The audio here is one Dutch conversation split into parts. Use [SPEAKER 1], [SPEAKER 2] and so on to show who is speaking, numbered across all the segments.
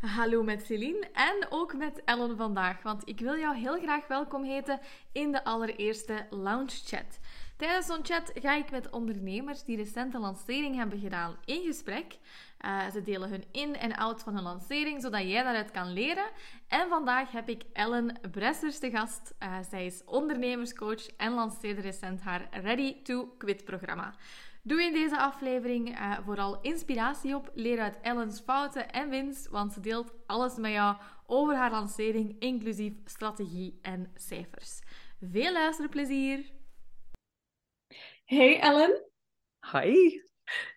[SPEAKER 1] Hallo met Celine en ook met Ellen vandaag, want ik wil jou heel graag welkom heten in de allereerste Lounge Chat. Tijdens zo'n chat ga ik met ondernemers die recent een lancering hebben gedaan in gesprek. Uh, ze delen hun in- en out van hun lancering, zodat jij daaruit kan leren. En vandaag heb ik Ellen Bressers te gast. Uh, zij is ondernemerscoach en lanceerde recent haar Ready to Quit programma. Doe in deze aflevering uh, vooral inspiratie op. Leer uit Ellen's fouten en winst, want ze deelt alles met jou over haar lancering, inclusief strategie en cijfers. Veel luisterplezier! Hey Ellen.
[SPEAKER 2] Hi.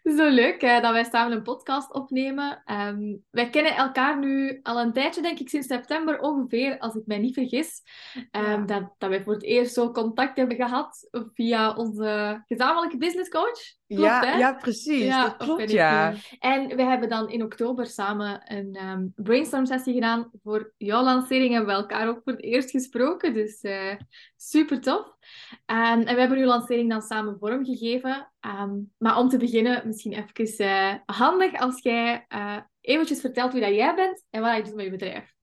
[SPEAKER 1] Zo leuk hè, dat wij samen een podcast opnemen. Um, wij kennen elkaar nu al een tijdje, denk ik, sinds september ongeveer, als ik mij niet vergis. Um, ja. dat, dat wij voor het eerst zo contact hebben gehad via onze gezamenlijke businesscoach.
[SPEAKER 2] Klopt, ja, hè? ja, precies. Ja, dat klopt, ja.
[SPEAKER 1] En we hebben dan in oktober samen een um, brainstorm sessie gedaan. Voor jouw lancering hebben we elkaar ook voor het eerst gesproken. Dus uh, super tof. en we hebben uw lancering dan samen vormgegeven. Um, maar om te beginnen, misschien even uh, handig als jij uh, eventjes vertelt wie dat jij bent en wat je doet met je bedrijf.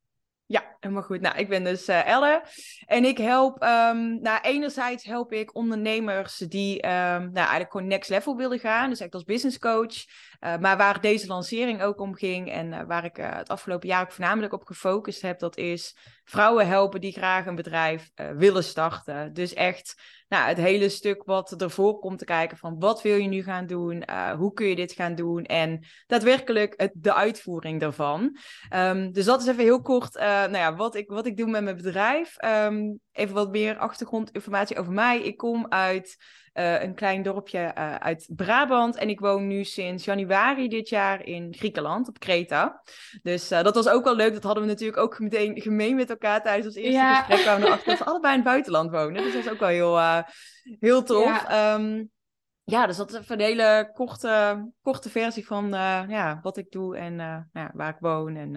[SPEAKER 2] Ja, helemaal goed. Nou, ik ben dus uh, Elle en ik help, um, nou, enerzijds help ik ondernemers die um, nou, eigenlijk gewoon next level willen gaan, dus echt als business coach. Uh, maar waar deze lancering ook om ging en uh, waar ik het afgelopen jaar ook voornamelijk op gefocust heb, dat is vrouwen helpen die graag een bedrijf willen starten. Dus echt nou, het hele stuk wat ervoor komt te kijken van wat wil je nu gaan doen, hoe kun je dit gaan doen en daadwerkelijk het, de uitvoering daarvan. Um, dus dat is even heel kort nou ja, wat, ik, wat ik doe met mijn bedrijf. Um, even wat meer achtergrondinformatie over mij. Ik kom uit uh, een klein dorpje uh, uit Brabant. En ik woon nu sinds januari dit jaar in Griekenland, op Kreta. Dus uh, dat was ook wel leuk. Dat hadden we natuurlijk ook meteen gemeen met elkaar tijdens ons eerste ja. gesprek. Kwamen we erachter dat we allebei in het buitenland wonen. Dus dat is ook wel heel, heel tof. Ja. Um, ja, dus dat is even een hele korte, korte versie van ja, wat ik doe en ja, waar ik woon en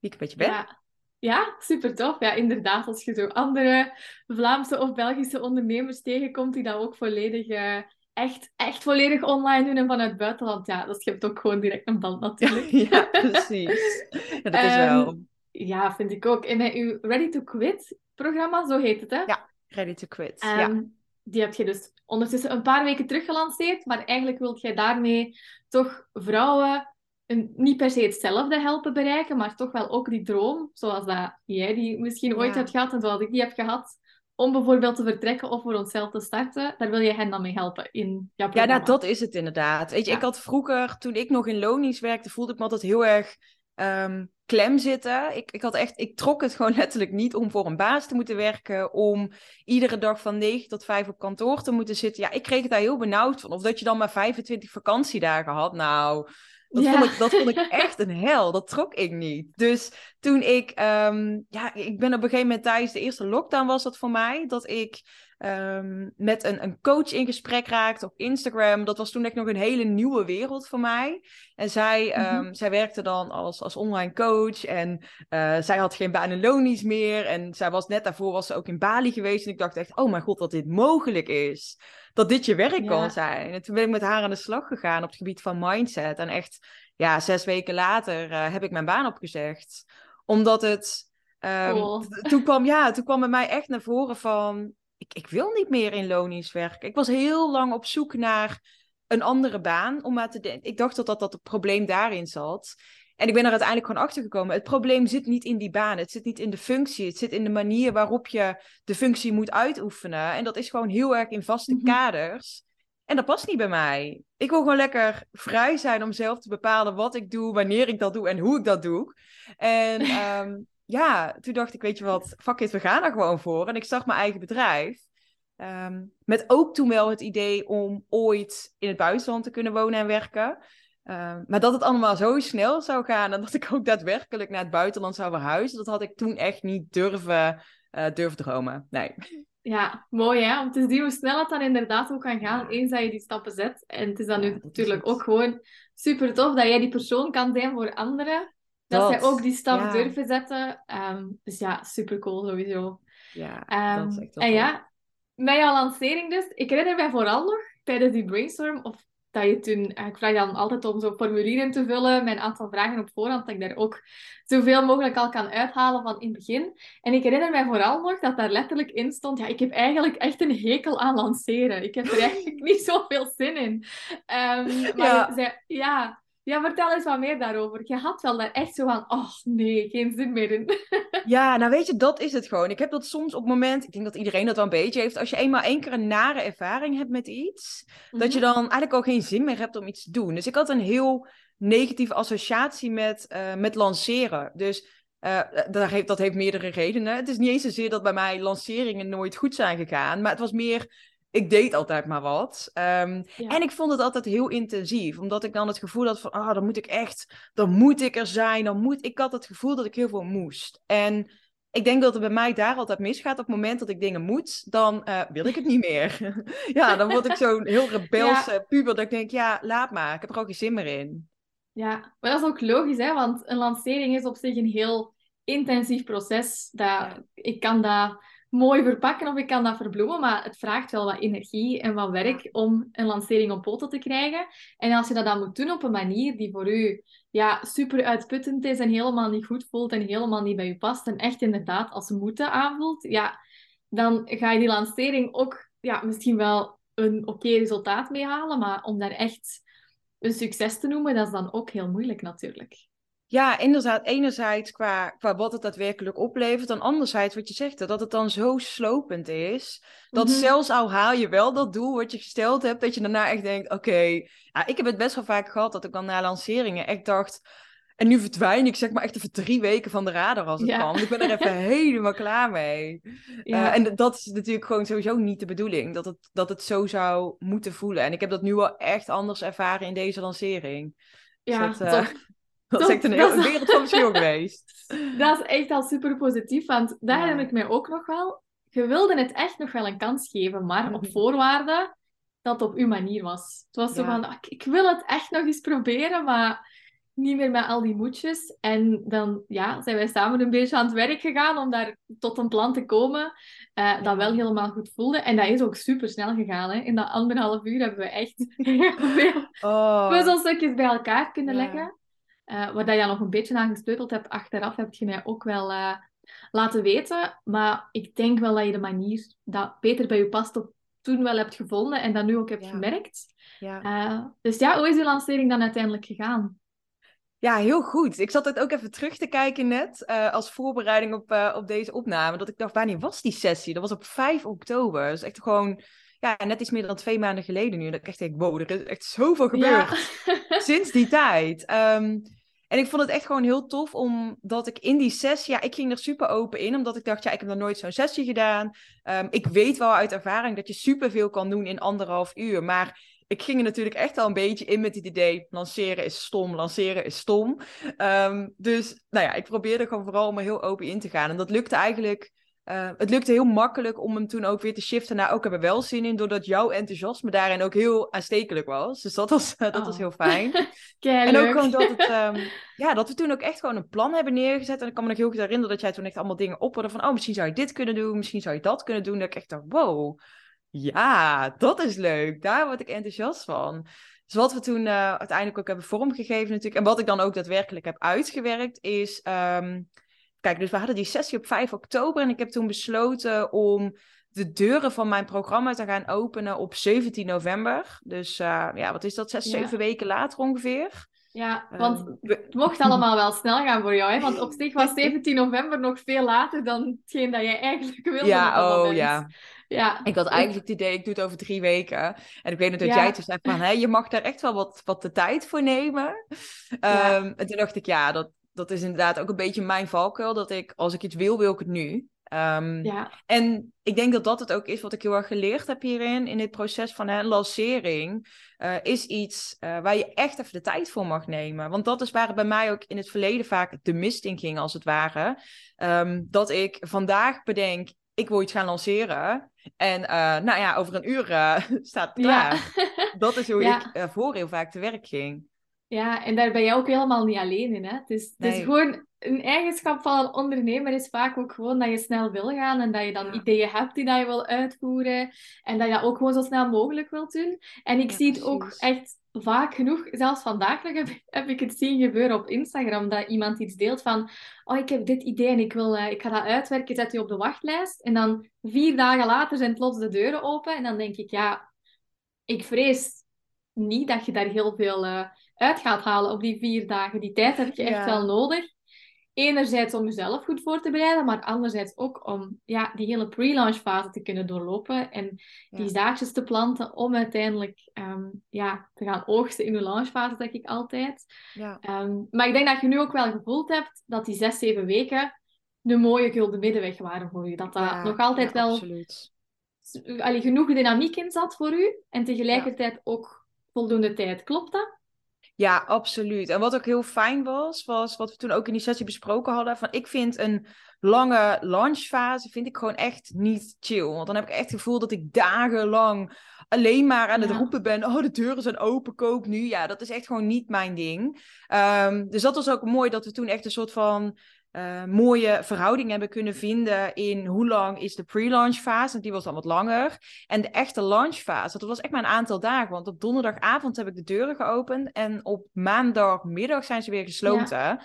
[SPEAKER 2] wie ik een beetje ben.
[SPEAKER 1] Ja. Ja, super tof. Ja, inderdaad, als je zo andere Vlaamse of Belgische ondernemers tegenkomt die dat ook volledig, uh, echt, echt volledig online doen en vanuit het buitenland, ja, dat schept ook gewoon direct een band natuurlijk.
[SPEAKER 2] ja, precies. Ja, dat is wel. Um,
[SPEAKER 1] ja, vind ik ook. En met uw Ready to Quit programma, zo heet het, hè?
[SPEAKER 2] Ja, Ready to Quit. Um, ja.
[SPEAKER 1] Die heb je dus ondertussen een paar weken terug gelanceerd, maar eigenlijk wilt jij daarmee toch vrouwen een, niet per se hetzelfde helpen bereiken, maar toch wel ook die droom, zoals dat jij die misschien ooit ja. hebt gehad en zoals ik die heb gehad, om bijvoorbeeld te vertrekken of voor onszelf te starten, daar wil je hen dan mee helpen in jouw programma.
[SPEAKER 2] Ja, nou, dat is het inderdaad. Weet je, ja. ik had vroeger, toen ik nog in lonies werkte, voelde ik me altijd heel erg um, klem zitten. Ik, ik, had echt, ik trok het gewoon letterlijk niet om voor een baas te moeten werken, om iedere dag van 9 tot 5 op kantoor te moeten zitten. Ja, ik kreeg het daar heel benauwd van. Of dat je dan maar 25 vakantiedagen had. Nou, dat, ja. vond ik, dat vond ik echt een hel. Dat trok ik niet. Dus toen ik, um, ja, ik ben op een gegeven moment tijdens de eerste lockdown was dat voor mij, dat ik um, met een, een coach in gesprek raakte op Instagram. Dat was toen echt nog een hele nieuwe wereld voor mij. En zij, um, mm-hmm. zij werkte dan als, als online coach en uh, zij had geen baan en lonies meer. En zij was net daarvoor was ze ook in Bali geweest. En ik dacht echt, oh mijn god, dat dit mogelijk is dat dit je werk ja. kan zijn. En toen ben ik met haar aan de slag gegaan op het gebied van mindset. En echt, ja, zes weken later uh, heb ik mijn baan opgezegd. Omdat het. Um, cool. Toen kwam, ja, toen kwam bij mij echt naar voren van. Ik, ik wil niet meer in lonisch werken. Ik was heel lang op zoek naar een andere baan. Om maar te denken. Ik dacht dat, dat dat het probleem daarin zat. En ik ben er uiteindelijk gewoon achter gekomen. Het probleem zit niet in die baan. Het zit niet in de functie. Het zit in de manier waarop je de functie moet uitoefenen. En dat is gewoon heel erg in vaste mm-hmm. kaders. En dat past niet bij mij. Ik wil gewoon lekker vrij zijn om zelf te bepalen wat ik doe, wanneer ik dat doe en hoe ik dat doe. En um, ja, toen dacht ik, weet je wat, fuck it, we gaan er gewoon voor. En ik start mijn eigen bedrijf. Um, met ook toen wel het idee om ooit in het buitenland te kunnen wonen en werken. Uh, maar dat het allemaal zo snel zou gaan en dat ik ook daadwerkelijk naar het buitenland zou verhuizen, dat had ik toen echt niet durven, uh, durven dromen. Nee.
[SPEAKER 1] Ja, mooi hè, om te zien hoe snel het dan inderdaad ook kan gaan, eens dat je die stappen zet. En het is dan ja, nu natuurlijk ook gewoon super tof dat jij die persoon kan zijn voor anderen. Dat, dat zij ook die stap ja. durven zetten. Um, dus ja, super cool sowieso.
[SPEAKER 2] Ja, um, dat is echt
[SPEAKER 1] En ja, met jouw lancering dus, ik herinner mij vooral nog tijdens die brainstorm, of dat je toen, ik vraag dan altijd om zo'n formulier te vullen, mijn aantal vragen op voorhand, dat ik daar ook zoveel mogelijk al kan uithalen van in het begin. En ik herinner mij vooral nog dat daar letterlijk in stond, ja, ik heb eigenlijk echt een hekel aan lanceren. Ik heb er eigenlijk niet zoveel zin in. Um, maar ja. Zei, ja, ja, vertel eens wat meer daarover. Je had wel daar echt zo van, oh nee, geen zin meer in.
[SPEAKER 2] ja, nou weet je, dat is het gewoon. Ik heb dat soms op het moment, ik denk dat iedereen dat wel een beetje heeft, als je eenmaal één keer een nare ervaring hebt met iets, dat je mhm. dan eigenlijk al geen zin meer hebt om iets te doen. Dus ik had een heel negatieve associatie met, uh, met lanceren. Dus uh, dat, heeft, dat heeft meerdere redenen. Het is niet eens zozeer dat bij mij lanceringen nooit goed zijn gegaan, maar het was meer ik deed altijd maar wat. Ehm, en ik vond het altijd heel intensief, omdat ik dan het gevoel had van, ah, dan moet ik echt, dan moet ik er zijn, dan moet, ik had het gevoel dat ik heel veel moest. En ik denk dat het bij mij daar altijd misgaat. Op het moment dat ik dingen moet, dan uh, wil ik het niet meer. ja, dan word ik zo'n heel rebelse ja. puber dat ik denk, ja, laat maar, ik heb er ook geen zin meer in.
[SPEAKER 1] Ja, maar dat is ook logisch, hè, want een lancering is op zich een heel intensief proces. Dat, Ik kan dat mooi verpakken of ik kan dat verbloemen, maar het vraagt wel wat energie en wat werk om een lancering op poten te krijgen. En als je dat dan moet doen op een manier die voor u ja, super uitputtend is en helemaal niet goed voelt en helemaal niet bij u past en echt inderdaad als moeten aanvoelt, ja, dan ga je die lancering ook ja, misschien wel een oké resultaat mee halen, maar om daar echt een succes te noemen, dat is dan ook heel moeilijk natuurlijk.
[SPEAKER 2] Ja, inderdaad. Enerzijds qua, qua wat het daadwerkelijk oplevert. Dan anderzijds wat je zegt, dat het dan zo slopend is. Dat mhm. zelfs al haal je wel dat doel wat je gesteld hebt, dat je daarna echt denkt, oké. ja, ik heb het best wel vaak gehad dat ik dan na lanceringen echt dacht... En nu verdwijn ik zeg maar echt even drie weken van de radar als het kan. Ik ben er even helemaal klaar mee. Ja. Uh, en dat is natuurlijk gewoon sowieso niet de bedoeling. Dat het, dat het zo zou moeten voelen. En ik heb dat nu wel echt anders ervaren in deze lancering.
[SPEAKER 1] Dus ja, dat, uh,
[SPEAKER 2] Dat is echt een hele wereld van verschil geweest.
[SPEAKER 1] Dat is echt al super positief, want daar ja. herinner ik mij ook nog wel. Je wilde het echt nog wel een kans geven, maar op mhm. voorwaarde dat het op uw manier was. Het was zo van, ik wil het echt nog eens proberen, maar niet meer met al die moedjes. En dan ja, zijn wij samen een beetje aan het werk gegaan om daar tot een plan te komen uh, dat wel helemaal goed voelde. En dat is ook super snel gegaan. Hè. In dat anderhalf uur hebben we echt heel veel oh. puzzelstukjes bij elkaar kunnen leggen. Uh, waar dat je nog een beetje aan gesleuteld hebt achteraf, heb je mij ook wel uh, laten weten. Maar ik denk wel dat je de manier dat beter bij je past op toen wel hebt gevonden en dat nu ook hebt gemerkt. Ja. Uh, dus ja, hoe is die lancering dan uiteindelijk gegaan?
[SPEAKER 2] Ja, heel goed. Ik zat het ook even terug te kijken net, als voorbereiding op, op deze opname. Dat ik dacht, wanneer was die sessie? Dat was op 5 oktober. Dus echt gewoon ja, net iets meer dan twee maanden geleden nu. Dat ik echt denk, wow, er is echt zoveel gebeurd sinds die tijd. Um, en ik vond het echt gewoon heel tof, omdat ik in die sessie, ja, ik ging er super open in, omdat ik dacht, ja, ik heb nog nooit zo'n sessie gedaan. Um, ik weet wel uit ervaring dat je superveel kan doen in anderhalf uur, maar ik ging er natuurlijk echt al een beetje in met het idee, lanceren is stom, lanceren is stom. Um, dus, nou ja, ik probeerde gewoon vooral om er heel open in te gaan. En dat lukte eigenlijk uh, het lukte heel makkelijk om hem toen ook weer te shiften naar ook hebben wel zin in, doordat jouw enthousiasme daarin ook heel aanstekelijk was. Dus dat was, dat was oh. heel fijn. en ook gewoon dat, het, um, ja, dat we toen ook echt gewoon een plan hebben neergezet. En ik kan me nog heel goed herinneren dat jij toen echt allemaal dingen opperde van, oh, misschien zou je dit kunnen doen, misschien zou je dat kunnen doen. Dat ik echt dacht, wow, ja, dat is leuk. Daar word ik enthousiast van. Dus wat we toen uh, uiteindelijk ook hebben vormgegeven natuurlijk, en wat ik dan ook daadwerkelijk heb uitgewerkt, is... Um, Kijk, dus we hadden die sessie op 5 oktober en ik heb toen besloten om de deuren van mijn programma te gaan openen op 17 november. Dus uh, ja, wat is dat? Zes, zeven weken later ongeveer.
[SPEAKER 1] Ja, want um, het mocht allemaal wel snel gaan voor jou, hè? Want op zich was 17 november nog veel later dan hetgeen dat jij eigenlijk wilde.
[SPEAKER 2] Ja, oh ja. Ja. Ik had eigenlijk het idee, ik doe het over drie weken. En ik weet nog dat jij toen zei van, hé, je mag daar echt wel wat, wat de tijd voor nemen. Um, en toen dacht ik, ja, dat, dat is inderdaad ook een beetje mijn valkuil. Dat ik, als ik iets wil, wil ik het nu. Um, ja. En ik denk dat dat het ook is wat ik heel erg geleerd heb hierin. In dit proces van een lancering. Uh, is iets uh, waar je echt even de tijd voor mag nemen. Want dat is waar het bij mij ook in het verleden vaak de mist in ging, als het ware. Um, dat ik vandaag bedenk, ik wil iets gaan lanceren. En uh, nou ja, over een uur staat het klaar. Ja. dat is hoe ja. ik voor heel vaak te werk ging.
[SPEAKER 1] Ja, en daar ben je ook helemaal niet alleen in. Hè? Het, is, het is gewoon een eigenschap van een ondernemer is vaak ook gewoon dat je snel wil gaan en dat je dan ideeën hebt die dat je wil uitvoeren en dat je dat ook gewoon zo snel mogelijk wilt doen. En ik zie het ook echt vaak genoeg, zelfs vandaag nog heb, heb, ik het zien gebeuren op Instagram, dat iemand iets deelt van, oh, ik heb dit idee en ik, wil, uh, ik ga dat uitwerken, zet je op de wachtlijst. En dan vier dagen later zijn plots de deuren open. En dan denk ik, ja, ik vrees niet dat je daar heel veel uh, uit gaat halen op die vier dagen. Die tijd heb je echt wel nodig enerzijds om jezelf goed voor te bereiden, maar anderzijds ook om ja, die hele pre-launch fase te kunnen doorlopen en die zaadjes te planten om uiteindelijk ehm, ja, te gaan oogsten in de launchfase, denk ik altijd. Ja. Ehm, maar ik denk dat je nu ook wel gevoeld hebt dat die zes, zeven weken de mooie gulden middenweg waren voor u. Dat dat nog altijd wel allee, genoeg dynamiek in zat voor u en tegelijkertijd ook voldoende tijd. Klopt dat?
[SPEAKER 2] Ja, absoluut. En wat ook heel fijn was, was wat we toen ook in die sessie besproken hadden. Van ik vind een lange launchfase vind ik gewoon echt niet chill. Want dan heb ik echt het gevoel dat ik dagenlang alleen maar aan het roepen ben. Oh, de deuren zijn open, koop nu. Ja, dat is echt gewoon niet mijn ding. Um, dus dat was ook mooi dat we toen echt een soort van uh, mooie verhouding hebben kunnen vinden in hoe lang is de pre-launch fase. Want die was dan wat langer. En de echte launch fase, dat was echt maar een aantal dagen. Want op donderdagavond heb ik de deuren geopend. En op maandagmiddag zijn ze weer gesloten.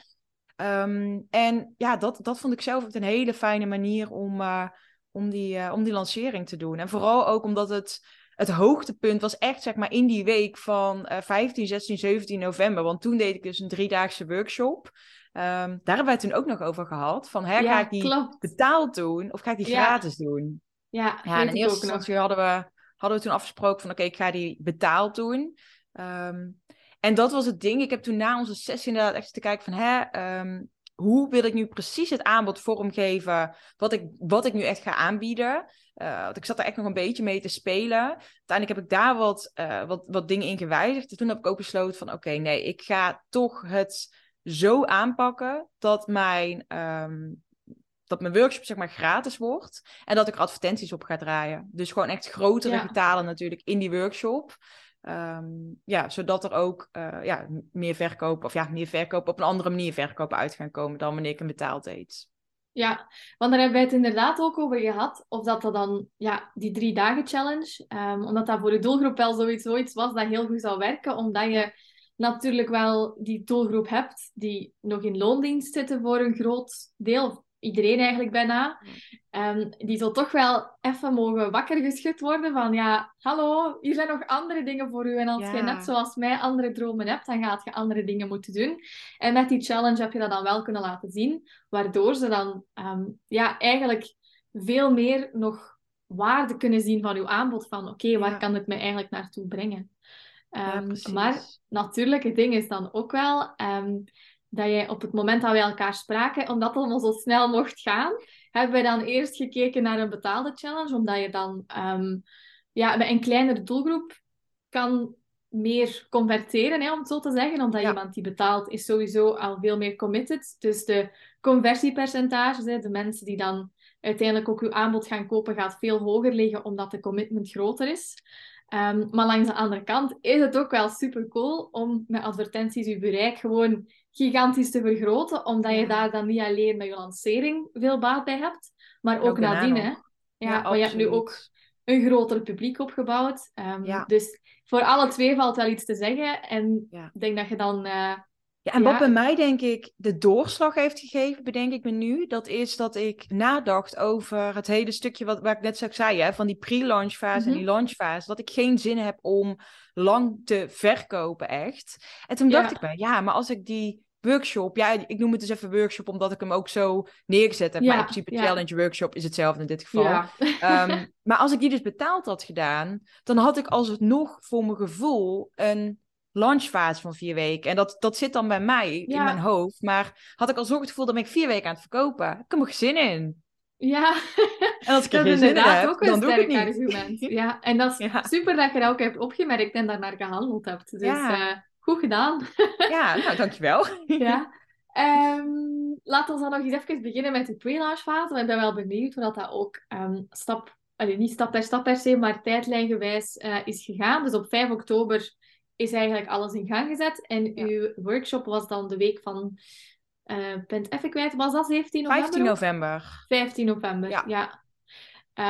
[SPEAKER 2] Ehm, en ja, dat, dat vond ik zelf ook een hele fijne manier om, uh, om, die, uh, om die lancering te doen. En vooral ook omdat het het hoogtepunt was echt zeg maar in die week van uh, 15, 16, 17 november. Want toen deed ik dus een driedaagse workshop. Um, daar hebben wij het toen ook nog over gehad. Van, hè, ga ik die betaald doen of ga ik die gratis doen?
[SPEAKER 1] Ja,
[SPEAKER 2] ja in eerste instantie hadden we, hadden we toen afgesproken van... oké, ik ga die betaald doen. Um, en dat was het ding. Ik heb toen na onze sessie inderdaad echt te kijken van... Hè, um, hoe wil ik nu precies het aanbod vormgeven... wat ik, wat ik nu echt ga aanbieden... Uh, want ik zat er echt nog een beetje mee te spelen. Uiteindelijk heb ik daar wat, uh, wat, wat dingen in gewijzigd. En toen heb ik ook besloten van... oké, nee, ik ga toch het zo aanpakken dat mijn, um, dat mijn workshop zeg maar gratis wordt en dat ik advertenties op ga draaien. Dus gewoon echt grotere getalen natuurlijk in die workshop. Um, ja, zodat er ook uh, ja, meer verkopen, of ja, meer verkopen op een andere manier verkopen uit gaan komen dan wanneer ik een betaald deed.
[SPEAKER 1] Ja, want daar hebben wij het inderdaad ook over gehad. Of dat dat dan, ja, die drie dagen challenge, um, omdat dat voor de doelgroep wel zoiets, iets was dat heel goed zou werken, omdat je natuurlijk wel die doelgroep hebt die nog in loondienst zitten voor een groot deel, iedereen eigenlijk bijna, um, die zal toch wel even mogen wakker geschud worden van ja, hallo, hier zijn nog andere dingen voor u. En als je net zoals mij andere dromen hebt, dan gaat je andere dingen moeten doen. En met die challenge heb je dat dan wel kunnen laten zien, waardoor ze dan um, ja, eigenlijk veel meer nog waarde kunnen zien van uw aanbod van oké, waar kan het mij eigenlijk naartoe brengen? Um, maar natuurlijk, het ding is dan ook wel um, dat jij op het moment dat wij elkaar spraken, omdat het allemaal zo snel mocht gaan, hebben wij dan eerst gekeken naar een betaalde challenge, omdat je dan um, ja, bij een kleinere doelgroep kan meer converteren, hè, om het zo te zeggen. Omdat iemand die betaalt, is sowieso al veel meer committed. Dus de conversiepercentages, hè, de mensen die dan uiteindelijk ook uw aanbod gaan kopen, gaat veel hoger liggen, omdat de commitment groter is. Um, maar langs de andere kant is het ook wel super cool om met advertenties je bereik gewoon gigantisch te vergroten, omdat je daar dan niet alleen met je lancering veel baat bij hebt, maar ook, ook nadien. Hè? Ja, want je hebt nu ook een groter publiek opgebouwd. Um, ja. Dus voor alle twee valt wel iets te zeggen. En ik denk dat je dan uh,
[SPEAKER 2] ja, en wat bij mij denk ik de doorslag heeft gegeven, bedenk ik me nu, dat is dat ik nadacht over het hele stukje wat, waar ik net zo zei, hè, van die pre-launch fase en die mhm. launch fase, dat ik geen zin heb om lang te verkopen echt. En toen dacht ik me, ja, maar als ik die workshop, ja, ik noem het dus even workshop omdat ik hem ook zo neergezet heb, maar in principe challenge workshop is hetzelfde in dit geval. Um, maar als ik die dus betaald had gedaan, dan had ik als het nog voor mijn gevoel een launchfase van vier weken. En dat, dat zit dan bij mij in mijn hoofd. Maar had ik al zo het gevoel dat ik vier weken aan het verkopen. Ik heb er zin in.
[SPEAKER 1] Ja,
[SPEAKER 2] en als ik er geen zin in heb, ook dan doe ik het niet.
[SPEAKER 1] Argument. Ja, en dat is super dat je dat ook hebt opgemerkt en daarnaar gehandeld hebt. Dus ja. uh, goed gedaan.
[SPEAKER 2] ja, nou, dankjewel.
[SPEAKER 1] ja. Um, laten we dan nog eens even beginnen met de pre-launch fase. Ik ben wel benieuwd hoe dat, dat ook um, stap, allee, niet stap per stap per se, maar tijdlijngewijs uh, is gegaan. Dus op 5 oktober is eigenlijk alles in gang gezet. En uw workshop was dan de week van... Uh, ben even kwijt, was dat 17 november?
[SPEAKER 2] 15 november.
[SPEAKER 1] 15 november, ja. ja.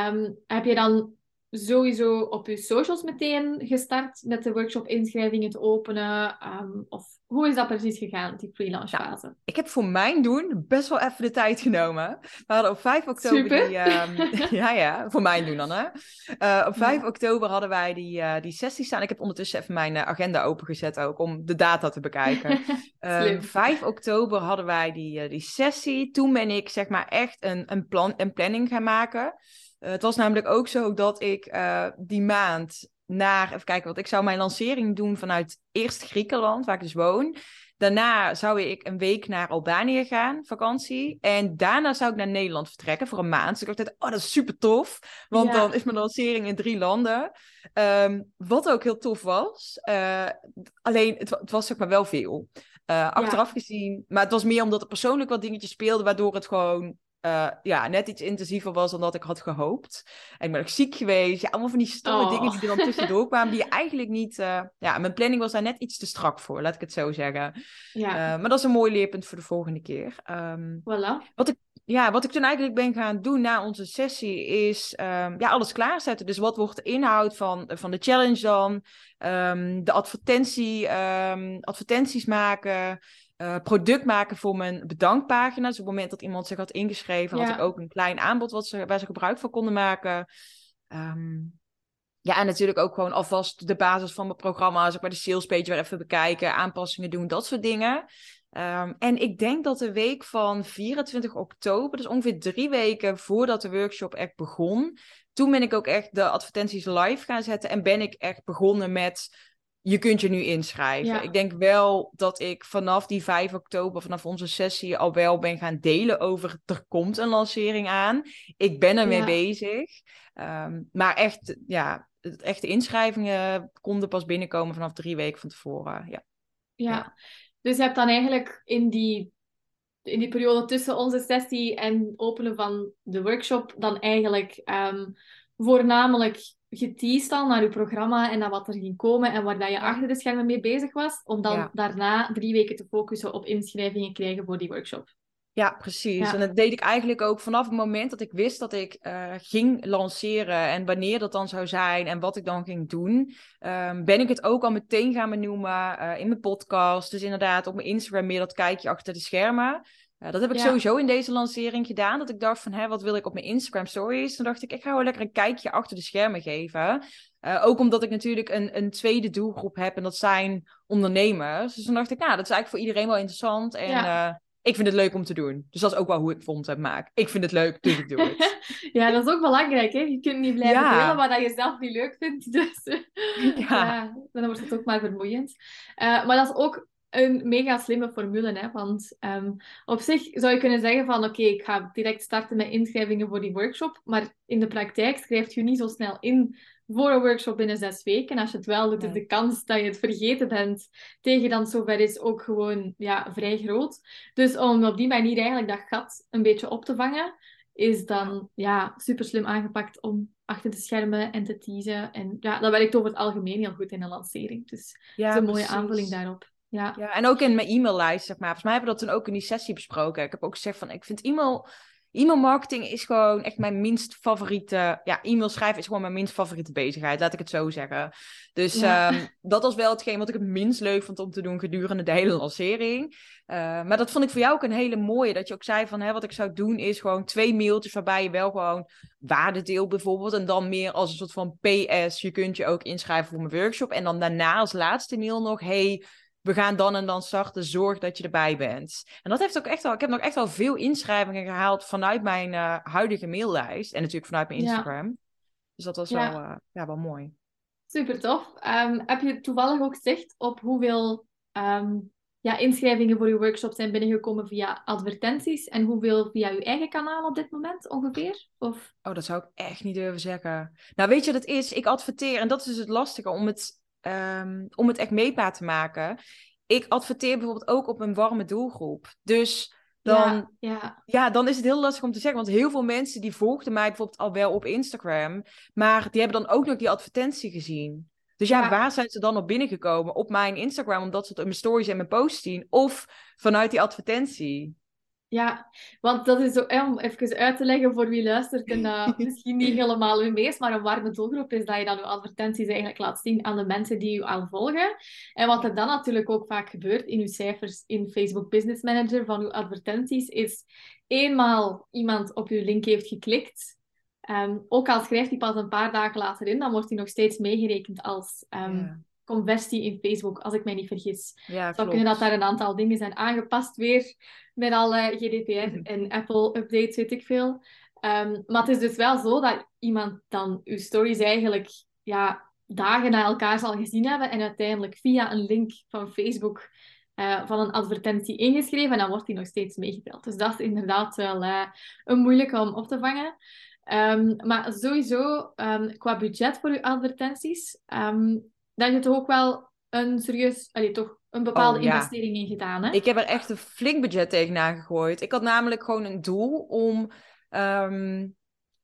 [SPEAKER 1] Um, heb je dan sowieso op je socials meteen gestart met de workshop inschrijvingen te openen? Ehm, of hoe is dat precies gegaan, die freelance fase?
[SPEAKER 2] ik heb voor mijn doen best wel even de tijd genomen. We hadden op 5 oktober
[SPEAKER 1] Super.
[SPEAKER 2] die... ehm, ja, ja, voor mijn doen dan, hè. Eh, op 5 oktober hadden wij die, eh, die sessie staan. Ik heb ondertussen even mijn eh, agenda opengezet ook, om de data te bekijken. Ehm,
[SPEAKER 1] Slim.
[SPEAKER 2] 5 oktober hadden wij die, die sessie. Toen ben ik zeg maar echt een, een, plan, een planning gaan maken. Eh, het was namelijk ook zo dat ik eh, die maand naar, even kijken, want ik zou mijn lancering doen vanuit eerst Griekenland, waar ik dus woon. Daarna zou ik een week naar Albanië gaan, vakantie. En daarna zou ik naar Nederland vertrekken voor een maand. Dus ik dacht, oh, dat is super tof. Want
[SPEAKER 1] Ja.
[SPEAKER 2] dan is mijn lancering in drie landen. Ehm, wat ook heel tof was. eh, alleen, het, het was zeg maar wel veel. Achteraf gezien. Maar het was meer omdat er persoonlijk wat dingetjes speelden, waardoor het gewoon eh, ja, net iets intensiever was dan dat ik had gehoopt. En ik ben ook ziek geweest. Ja, allemaal van die stomme
[SPEAKER 1] Oh.
[SPEAKER 2] dingen die er dan tussendoor kwamen, die je eigenlijk niet... eh, ja, mijn planning was daar net iets te strak voor, laat ik het zo zeggen.
[SPEAKER 1] Ja,
[SPEAKER 2] Eh, maar dat is een mooi leerpunt voor de volgende keer. Ehm,
[SPEAKER 1] voilà.
[SPEAKER 2] ja, wat ik toen eigenlijk ben gaan doen na onze sessie is ehm, ja, alles klaarzetten. Dus wat wordt de inhoud van, van de challenge dan? Ehm, de advertentie, advertenties maken, eh, product maken voor mijn bedankpagina. Dus op het moment dat iemand zich had ingeschreven, had ik ook een klein aanbod wat ze, waar ze gebruik van konden maken. Ehm, ja, en natuurlijk ook gewoon alvast de basis van mijn programma. Zeg maar de salespage weer even bekijken, aanpassingen doen, dat soort dingen. Ehm, en ik denk dat de week van 24 oktober, dus ongeveer drie weken voordat de workshop echt begon, toen ben ik ook echt de advertenties live gaan zetten en ben ik echt begonnen met je kunt je nu inschrijven.
[SPEAKER 1] Ja.
[SPEAKER 2] Ik denk wel dat ik vanaf die 5 oktober, vanaf onze sessie, al wel ben gaan delen over er komt een lancering aan. Ik ben ermee
[SPEAKER 1] Ja.
[SPEAKER 2] bezig. Ehm, maar echt, ja, echte inschrijvingen konden pas binnenkomen vanaf drie weken van tevoren. Ja.
[SPEAKER 1] Ja.
[SPEAKER 2] Ja.
[SPEAKER 1] Dus je hebt dan eigenlijk in die, in die periode tussen onze sessie en openen van de workshop dan eigenlijk ehm, voornamelijk geteased al naar je programma en naar wat er ging komen en waar dat je achter de schermen mee bezig was, om dan
[SPEAKER 2] Ja.
[SPEAKER 1] daarna drie weken te focussen op inschrijvingen krijgen voor die workshop.
[SPEAKER 2] Ja, precies.
[SPEAKER 1] Ja.
[SPEAKER 2] En dat deed ik eigenlijk ook vanaf het moment dat ik wist dat ik eh, ging lanceren en wanneer dat dan zou zijn en wat ik dan ging doen, ehm, ben ik het ook al meteen gaan benoemen eh, in mijn podcast. Dus inderdaad op mijn Instagram meer dat kijkje achter de schermen. Eh, dat heb ik
[SPEAKER 1] Ja.
[SPEAKER 2] sowieso in deze lancering gedaan. Dat ik dacht van, hè, wat wil ik op mijn Instagram stories? Toen dacht ik, ik ga wel lekker een kijkje achter de schermen geven. Eh, ook omdat ik natuurlijk een, een tweede doelgroep heb en dat zijn ondernemers. Dus toen dacht ik, nou, dat is eigenlijk voor iedereen wel interessant. En
[SPEAKER 1] Ja.
[SPEAKER 2] eh, ik vind het leuk om te doen. Dus dat is ook wel hoe ik content maak. Ik vind het leuk, dus ik doe het.
[SPEAKER 1] ja, dat is ook belangrijk. Hè? Je kunt niet blijven
[SPEAKER 2] Ja.
[SPEAKER 1] delen wat dat je zelf niet leuk vindt. Dus
[SPEAKER 2] Ja.
[SPEAKER 1] ja. dan wordt het ook maar vermoeiend. Eh, maar dat is ook een mega slimme formule. Hè? Want ehm, op zich zou je kunnen zeggen van oké, ik ga direct starten met inschrijvingen voor die workshop. Maar in de praktijk schrijft je niet zo snel in voor een workshop binnen zes weken. Als je het wel doet, is de kans dat je het vergeten bent tegen dan zover is ook gewoon ja, vrij groot. Dus om op die manier eigenlijk dat gat een beetje op te vangen, is dan ja, super slim aangepakt om achter de schermen en te teasen. En ja, dat werkt over het algemeen heel goed in een lancering. Dus
[SPEAKER 2] Ja,
[SPEAKER 1] dat is een mooie
[SPEAKER 2] precies.
[SPEAKER 1] aanvulling daarop. Ja,
[SPEAKER 2] Ja, en ook in mijn e-maillijst, zeg maar. Volgens mij hebben we dat toen ook in die sessie besproken. Ik heb ook gezegd van, ik vind e-mail... E-mailmarketing is gewoon echt mijn minst favoriete... Ja, e-mail schrijven is gewoon mijn minst favoriete bezigheid, laat ik het zo zeggen. Dus
[SPEAKER 1] Ja.
[SPEAKER 2] ehm, dat was wel hetgeen wat ik het minst leuk vond om te doen gedurende de hele lancering. Eh, maar dat vond ik voor jou ook een hele mooie. Dat je ook zei van, hè, wat ik zou doen is gewoon twee mailtjes waarbij je wel gewoon waarde deelt bijvoorbeeld. En dan meer als een soort van PS, je kunt je ook inschrijven voor mijn workshop. En dan daarna als laatste mail nog, hey, we gaan dan en dan starten, zorg dat je erbij bent. En dat heeft ook echt wel, ik heb nog echt wel veel inschrijvingen gehaald vanuit mijn eh, huidige maillijst. En natuurlijk vanuit mijn
[SPEAKER 1] Ja.
[SPEAKER 2] Instagram. Dus dat was
[SPEAKER 1] Ja.
[SPEAKER 2] wel, eh, ja, wel mooi.
[SPEAKER 1] super tof. Ehm, heb je toevallig ook zicht op hoeveel ehm, ja, inschrijvingen voor je workshop zijn binnengekomen via advertenties en hoeveel via je eigen kanaal op dit moment ongeveer? Of...
[SPEAKER 2] Oh, dat zou ik echt niet durven zeggen. Nou, weet je wat het is? Ik adverteer, en dat is dus het lastige om het, ehm, om het echt meetbaar te maken. Ik adverteer bijvoorbeeld ook op een warme doelgroep. Dus dan,
[SPEAKER 1] Ja, ja,
[SPEAKER 2] ja, dan is het heel lastig om te zeggen. Want heel veel mensen die volgden mij bijvoorbeeld al wel op Instagram. Maar die hebben dan ook nog die advertentie gezien. Dus ja,
[SPEAKER 1] Ja.
[SPEAKER 2] waar zijn ze dan op binnengekomen? Op mijn Instagram, omdat ze het in mijn stories en mijn posts zien. Of vanuit die advertentie.
[SPEAKER 1] Ja, want dat is zo, om even uit te leggen voor wie luistert en uh, misschien niet helemaal u meest, maar een warme doelgroep is dat je dan uw advertenties eigenlijk laat zien aan de mensen die u al volgen. En wat er dan natuurlijk ook vaak gebeurt in uw cijfers in Facebook Business Manager van uw advertenties, is eenmaal iemand op uw link heeft geklikt, um, ook al schrijft hij pas een paar dagen later in, dan wordt hij nog steeds meegerekend als um, conversie in Facebook, als ik mij niet vergis. Ja, Zou kunnen dat daar een aantal dingen zijn aangepast weer met alle GDPR mhm. en Apple-updates, weet ik veel. Um, maar het is dus wel zo dat iemand dan uw stories eigenlijk ja, dagen na elkaar zal gezien hebben en uiteindelijk via een link van Facebook uh, van een advertentie ingeschreven en dan wordt die nog steeds meegeteld. Dus dat is inderdaad wel uh, een moeilijke om op te vangen. Um, maar sowieso, um, qua budget voor uw advertenties, dat je toch ook wel een serieus, allee, toch een bepaalde oh, investering in gedaan. Hè?
[SPEAKER 2] Ik heb er echt een flink budget tegenaan gegooid. Ik had namelijk gewoon een doel om. Um,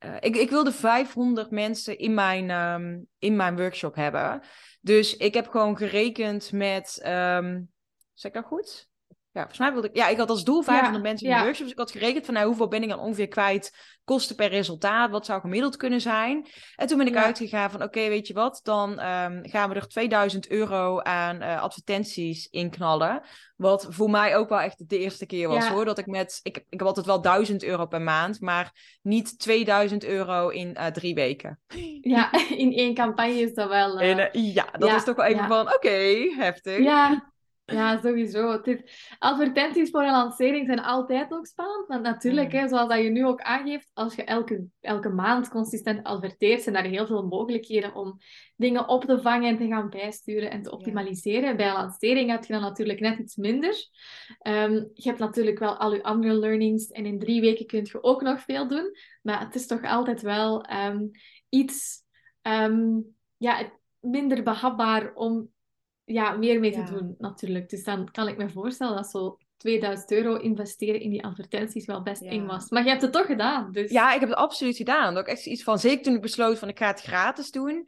[SPEAKER 2] uh, ik, ik wilde 500 mensen in mijn, um, in mijn workshop hebben. Dus ik heb gewoon gerekend met. Um, zeg ik dat goed? Ja, volgens mij wilde ik. Ja, ik had als doel 500 mensen in de workshops. Dus ik had gerekend van nou, hoeveel ben ik dan ongeveer kwijt kosten per resultaat, wat zou gemiddeld kunnen zijn. En toen ben ik uitgegaan van, oké, weet je wat, dan um, gaan we er 2000 euro aan uh, advertenties inknallen. Wat voor mij ook wel echt de eerste keer was, hoor. Dat ik met, ik, ik heb altijd wel 1000 euro per maand, maar niet 2000 euro in uh, drie weken.
[SPEAKER 1] Ja, in één campagne is dat wel... Uh...
[SPEAKER 2] ja, dat is toch wel even van, oké, heftig.
[SPEAKER 1] Ja, ja, sowieso. Het is... Advertenties voor een lancering zijn altijd ook spannend. Want natuurlijk, hè, zoals dat je nu ook aangeeft, als je elke, elke maand consistent adverteert, zijn er heel veel mogelijkheden om dingen op te vangen en te gaan bijsturen en te optimaliseren. Bij een lancering heb je dan natuurlijk net iets minder. Um, je hebt natuurlijk wel al je andere learnings en in drie weken kun je ook nog veel doen. Maar het is toch altijd wel um, iets um, ja, minder behapbaar om ja, meer mee te doen, natuurlijk. Dus dan kan ik me voorstellen dat zo 2000 euro investeren in die advertenties wel best eng was. Maar je hebt het toch gedaan. Dus...
[SPEAKER 2] Ja, ik heb het absoluut gedaan. Ik echt iets van, zeker toen ik besloot van ik ga het gratis doen.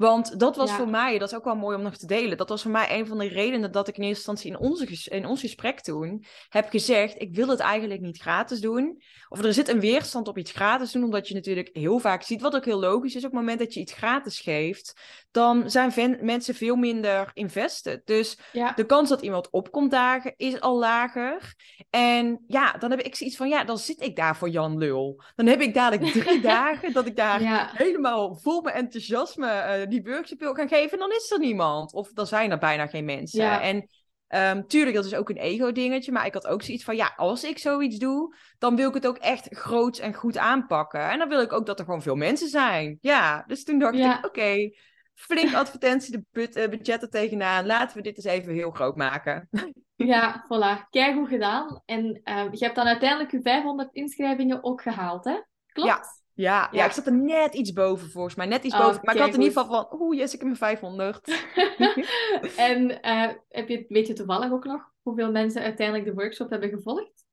[SPEAKER 2] Want dat was voor mij, dat is ook wel mooi om nog te delen. Dat was voor mij een van de redenen dat ik in eerste instantie in, onze, in ons gesprek toen heb gezegd: ik wil het eigenlijk niet gratis doen. Of er zit een weerstand op iets gratis doen, omdat je natuurlijk heel vaak ziet, wat ook heel logisch is, op het moment dat je iets gratis geeft, dan zijn mensen veel minder invested. Dus de kans dat iemand opkomt dagen is al lager. En ja, dan heb ik zoiets van: ja, dan zit ik daar voor Jan Lul. Dan heb ik dadelijk drie dagen dat ik daar helemaal vol mijn enthousiasme. Uh, die wil gaan geven, dan is er niemand. Of dan zijn er bijna geen mensen. En um, tuurlijk, dat is ook een ego-dingetje. Maar ik had ook zoiets van, ja, als ik zoiets doe, dan wil ik het ook echt groot en goed aanpakken. En dan wil ik ook dat er gewoon veel mensen zijn. Ja, dus toen dacht ik, oké, flink advertentie, de budget, uh, budgetten tegenaan. Laten we dit eens even heel groot maken.
[SPEAKER 1] Ja, voilà. Kijk hoe gedaan. En uh, je hebt dan uiteindelijk je 500 inschrijvingen ook gehaald, hè? Klopt?
[SPEAKER 2] Ja. Ja, ja, ik zat er net iets boven volgens mij. Net iets oh, boven. Maar ik had in ieder geval van, oeh, yes, ik heb mijn 500.
[SPEAKER 1] en uh, heb je, weet je toevallig ook nog hoeveel mensen uiteindelijk de workshop hebben gevolgd?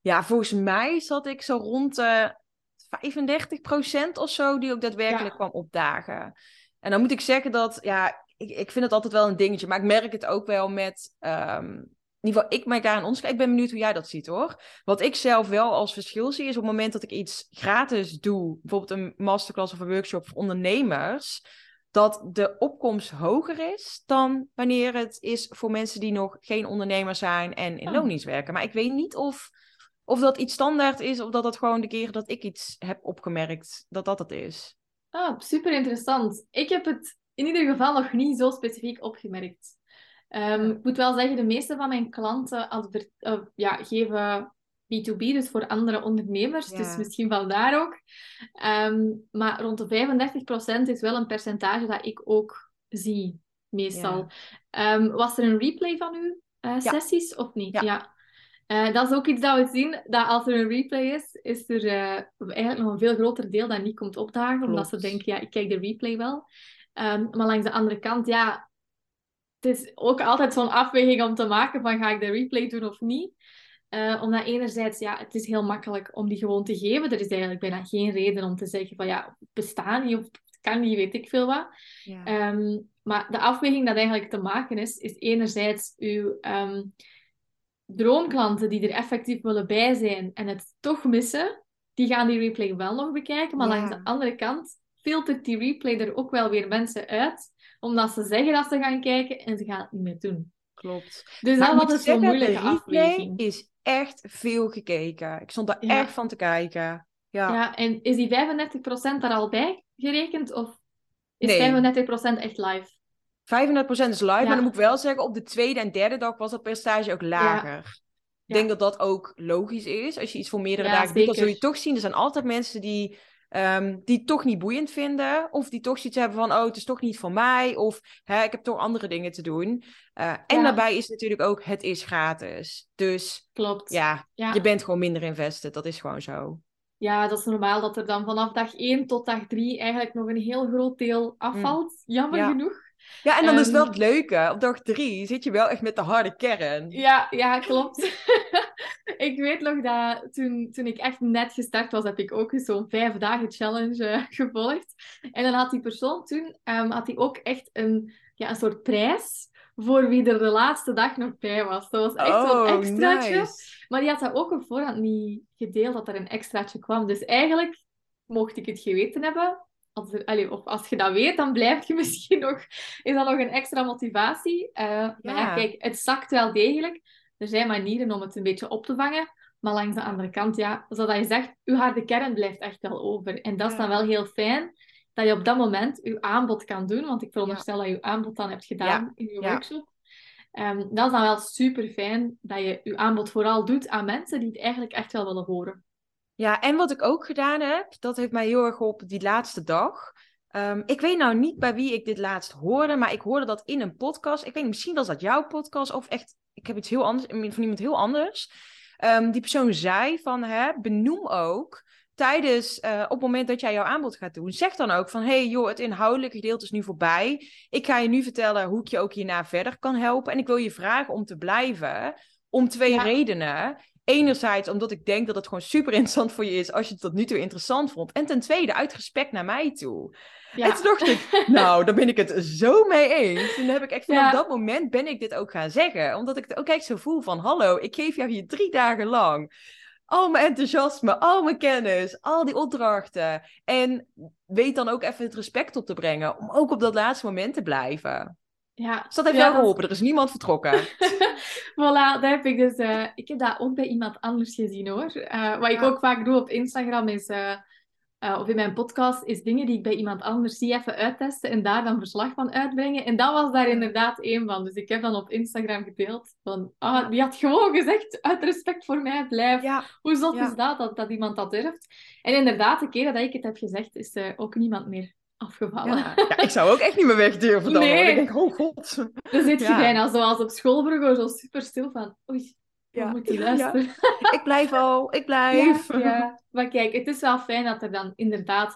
[SPEAKER 2] Ja, volgens mij zat ik zo rond de uh, 35% of zo die ook daadwerkelijk kwam opdagen. En dan moet ik zeggen dat, ja, ik, ik vind het altijd wel een dingetje. Maar ik merk het ook wel met... Um, in ieder geval, ik merk daar aan ons. Ik ben benieuwd hoe jij dat ziet hoor. Wat ik zelf wel als verschil zie, is op het moment dat ik iets gratis doe, bijvoorbeeld een masterclass of een workshop voor ondernemers, dat de opkomst hoger is dan wanneer het is voor mensen die nog geen ondernemer zijn en in oh. loondienst werken. Maar ik weet niet of, of dat iets standaard is, of dat dat gewoon de keer dat ik iets heb opgemerkt, dat dat het is.
[SPEAKER 1] Ah, super interessant. Ik heb het in ieder geval nog niet zo specifiek opgemerkt. Um, ik moet wel zeggen, de meeste van mijn klanten uh, ja, geven B2B, dus voor andere ondernemers. Dus misschien van daar ook. Um, maar rond de 35% is wel een percentage dat ik ook zie, meestal. Ja. Um, was er een replay van uw uh, sessies of niet? Ja. Uh, dat is ook iets dat we zien, dat als er een replay is, is er eigenlijk nog een veel groter deel dat niet komt opdagen, omdat ze denken, ja, ik kijk de replay wel. maar langs de andere kant, ja, het is ook altijd zo'n afweging om te maken van ga ik de replay doen of niet. Uh, omdat enerzijds, ja, het is heel makkelijk om die gewoon te geven. Er is eigenlijk bijna geen reden om te zeggen van ja, het bestaat niet of het kan niet, weet ik veel wat. Ja. Ehm, maar de afweging dat eigenlijk te maken is, is enerzijds uw, um, droomklanten die er effectief willen bij zijn en het toch missen, die gaan die replay wel nog bekijken. Maar
[SPEAKER 2] Ja.
[SPEAKER 1] langs de andere kant filtert die replay er ook wel weer mensen uit, omdat ze zeggen dat ze gaan kijken en ze gaan het niet meer doen.
[SPEAKER 2] Klopt.
[SPEAKER 1] Dus
[SPEAKER 2] Maar
[SPEAKER 1] dat was zo'n
[SPEAKER 2] zeggen,
[SPEAKER 1] moeilijke afweging.
[SPEAKER 2] is echt veel gekeken. Ik stond daar
[SPEAKER 1] Ja.
[SPEAKER 2] echt van te kijken. Ja.
[SPEAKER 1] Ja, en is die 35% daar al bij gerekend? Of is
[SPEAKER 2] Nee.
[SPEAKER 1] 35% echt live?
[SPEAKER 2] 35% is live,
[SPEAKER 1] Ja.
[SPEAKER 2] maar dan moet ik wel zeggen, op de tweede en derde dag was dat percentage ook lager. Ik denk dat dat ook logisch is. Als je iets voor meerdere dagen doet, dan zul je toch zien. Er zijn altijd mensen die, ehm, die het toch niet boeiend vinden. Of die toch zoiets hebben van, oh, het is toch niet voor mij. Of hè, ik heb toch andere dingen te doen. Eh, en daarbij is natuurlijk ook, het is gratis. Dus
[SPEAKER 1] Klopt.
[SPEAKER 2] ja,
[SPEAKER 1] Ja.
[SPEAKER 2] je bent gewoon minder invested. Dat is gewoon zo.
[SPEAKER 1] Ja, dat is normaal dat er dan vanaf dag 1 tot dag 3 eigenlijk nog een heel groot deel afvalt. Jammer
[SPEAKER 2] Mm. Ja.
[SPEAKER 1] genoeg.
[SPEAKER 2] Ja, en dan is
[SPEAKER 1] Ehm,
[SPEAKER 2] wel het leuke. Op dag drie zit je wel echt met de harde kern.
[SPEAKER 1] Ja, ja, klopt. ik weet nog dat toen, toen ik echt net gestart was, heb ik ook zo'n vijf dagen challenge eh, gevolgd. En dan had die persoon toen ehm, had die ook echt een, ja, een soort prijs voor wie er de laatste dag nog bij was. Dat was echt zo'n extraatje.
[SPEAKER 2] Oh, nice.
[SPEAKER 1] Maar die had dat ook op voorhand niet gedeeld, dat er een extraatje kwam. Dus eigenlijk mocht ik het geweten hebben. Als er, of als je dat weet, dan blijft je misschien nog... Is dat nog een extra motivatie? Eh, Maar Ja. kijk, het zakt wel degelijk. Er zijn manieren om het een beetje op te vangen. Maar langs de andere kant, ja, zoals je zegt, uw harde kern blijft echt wel over. En dat is dan wel heel fijn, dat je op dat moment uw aanbod kan doen. Want ik veronderstel dat je uw aanbod dan hebt gedaan in je workshop. Ehm, dat is dan wel super fijn dat je je aanbod vooral doet aan mensen die het eigenlijk echt wel willen horen.
[SPEAKER 2] Ja, en wat ik ook gedaan heb, dat heeft mij heel erg geholpen die laatste dag. Ehm, ik weet nou niet bij wie ik dit laatst hoorde, maar ik hoorde dat in een podcast. Ik weet misschien was dat jouw podcast of echt, ik heb iets heel anders, van iemand heel anders. Ehm, die persoon zei van, hè, benoem ook tijdens, eh, op het moment dat jij jouw aanbod gaat doen, zeg dan ook van, hey joh, het inhoudelijke gedeelte is nu voorbij. Ik ga je nu vertellen hoe ik je ook hierna verder kan helpen. En ik wil je vragen om te blijven, om twee
[SPEAKER 1] Ja.
[SPEAKER 2] redenen. Enerzijds omdat ik denk dat het gewoon super interessant voor je is als je het tot nu toe interessant vond. En ten tweede uit respect naar mij toe.
[SPEAKER 1] Ja.
[SPEAKER 2] En toen dacht ik, nou, daar ben ik het zo mee eens. Toen heb ik echt vanaf
[SPEAKER 1] Ja.
[SPEAKER 2] dat moment ben ik dit ook gaan zeggen. Omdat ik het ook echt zo voel van, hallo, ik geef jou hier drie dagen lang al mijn enthousiasme, al mijn kennis, al die opdrachten. En weet dan ook even het respect op te brengen om ook op dat laatste moment te blijven.
[SPEAKER 1] Ja.
[SPEAKER 2] Dus dat heeft
[SPEAKER 1] Ja,
[SPEAKER 2] jou
[SPEAKER 1] dat-
[SPEAKER 2] geholpen. Er is niemand vertrokken.
[SPEAKER 1] Voilà, dat heb ik dus. eh, ik heb dat ook bij iemand anders gezien hoor. Eh, wat ik
[SPEAKER 2] Ja.
[SPEAKER 1] ook vaak doe op Instagram is, eh, of in mijn podcast, is dingen die ik bij iemand anders zie even uittesten en daar dan verslag van uitbrengen. En dat was daar inderdaad één van. Dus ik heb dan op Instagram gedeeld van, ah, die had gewoon gezegd, uit respect voor mij, blijf.
[SPEAKER 2] Ja,
[SPEAKER 1] Hoe zot is dat, dat, dat iemand dat durft? En inderdaad, de keer dat ik het heb gezegd, is er ook niemand meer afgevallen.
[SPEAKER 2] ja. ja, ik zou ook echt niet meer weg durven dan.
[SPEAKER 1] Nee.
[SPEAKER 2] Ik denk, oh god.
[SPEAKER 1] Dan zit je
[SPEAKER 2] Ja.
[SPEAKER 1] bijna zoals op school vroeger, zo super stil van, oei,
[SPEAKER 2] Ja,
[SPEAKER 1] moeten
[SPEAKER 2] ja,
[SPEAKER 1] luisteren.
[SPEAKER 2] Ik blijf al, ik blijf.
[SPEAKER 1] Ja, ja. Maar kijk, het is wel fijn dat er dan inderdaad...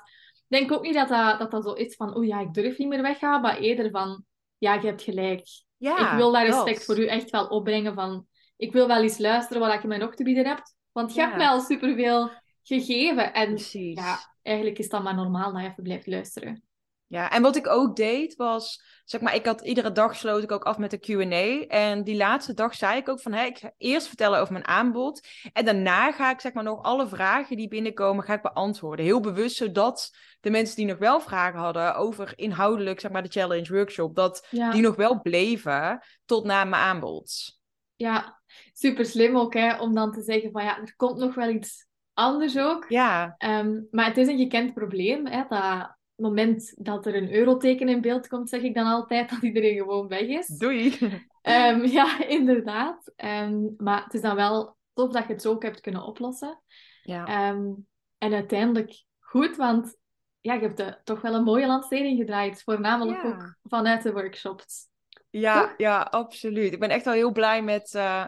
[SPEAKER 1] Ik denk ook niet dat dat, dat, dat zo is van, oh ja, ik durf niet meer weggaan, maar eerder van, ja, je hebt gelijk.
[SPEAKER 2] Ja,
[SPEAKER 1] ik wil dat respect
[SPEAKER 2] dat.
[SPEAKER 1] voor u echt wel opbrengen van, ik wil wel eens luisteren wat je mij nog te bieden hebt. Want je
[SPEAKER 2] Ja.
[SPEAKER 1] hebt mij al superveel gegeven. En
[SPEAKER 2] Precies.
[SPEAKER 1] ja, eigenlijk is dat maar normaal dat je even blijft luisteren.
[SPEAKER 2] Ja, en wat ik ook deed was, zeg maar, ik had iedere dag sloot ik ook af met een Q&A. En die laatste dag zei ik ook van, hé, ik ga eerst vertellen over mijn aanbod. En daarna ga ik, zeg maar, nog alle vragen die binnenkomen, ga ik beantwoorden. Heel bewust, zodat de mensen die nog wel vragen hadden over inhoudelijk, zeg maar, de challenge workshop, dat
[SPEAKER 1] Ja,
[SPEAKER 2] die nog wel bleven tot na mijn aanbod.
[SPEAKER 1] ja. super slim ook, hè, om dan te zeggen van, ja, er komt nog wel iets anders ook.
[SPEAKER 2] Ja,
[SPEAKER 1] Ehm, maar het is een gekend probleem. Hè, dat moment dat er een euroteken in beeld komt, zeg ik dan altijd dat iedereen gewoon weg is.
[SPEAKER 2] doei.
[SPEAKER 1] Ehm, ja, inderdaad. Ehm, maar het is dan wel tof dat je het zo ook hebt kunnen oplossen.
[SPEAKER 2] Ja.
[SPEAKER 1] En uiteindelijk goed, want ja, je hebt eh, toch wel een mooie lancering gedraaid. Voornamelijk
[SPEAKER 2] Ja.
[SPEAKER 1] ook vanuit de workshops.
[SPEAKER 2] Ja,
[SPEAKER 1] Toch?
[SPEAKER 2] ja, absoluut. Ik ben echt wel heel blij met, eh,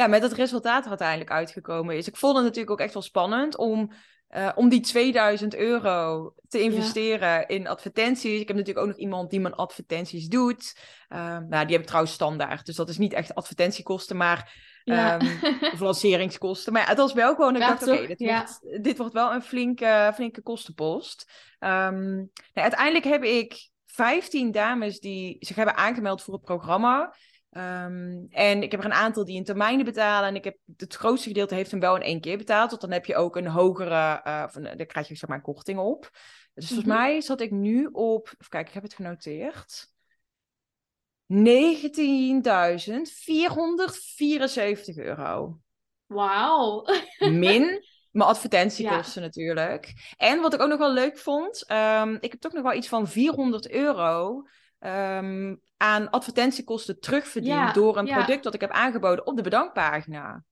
[SPEAKER 2] ja, met het resultaat dat uiteindelijk uitgekomen is. Ik vond het natuurlijk ook echt wel spannend om, eh, om die 2000 euro te investeren in advertenties. Ik heb natuurlijk ook nog iemand die mijn advertenties doet. Ehm, nou, die heb ik trouwens standaard, dus dat is niet echt advertentiekosten, maar
[SPEAKER 1] Ja.
[SPEAKER 2] Ehm, of lanceringskosten. Maar ja, het was wel gewoon, ik
[SPEAKER 1] Ja,
[SPEAKER 2] dacht, oké, dit,
[SPEAKER 1] Ja.
[SPEAKER 2] dit wordt wel een flinke, flinke kostenpost. Ehm, nou, uiteindelijk heb ik 15 dames die zich hebben aangemeld voor het programma. Ehm, en ik heb er een aantal die in termijnen betalen. En ik heb het grootste gedeelte heeft hem wel in één keer betaald. Want dan heb je ook een hogere, uh, of daar krijg je zeg maar korting op. Dus volgens mhm. mij zat ik nu op, even kijken, ik heb het genoteerd. 19.474 euro.
[SPEAKER 1] Wauw.
[SPEAKER 2] Min mijn advertentiekosten natuurlijk. En wat ik ook nog wel leuk vond, um, ik heb toch nog wel iets van 400 euro um, aan advertentiekosten terugverdiend door een product dat ik heb aangeboden op de bedankpagina.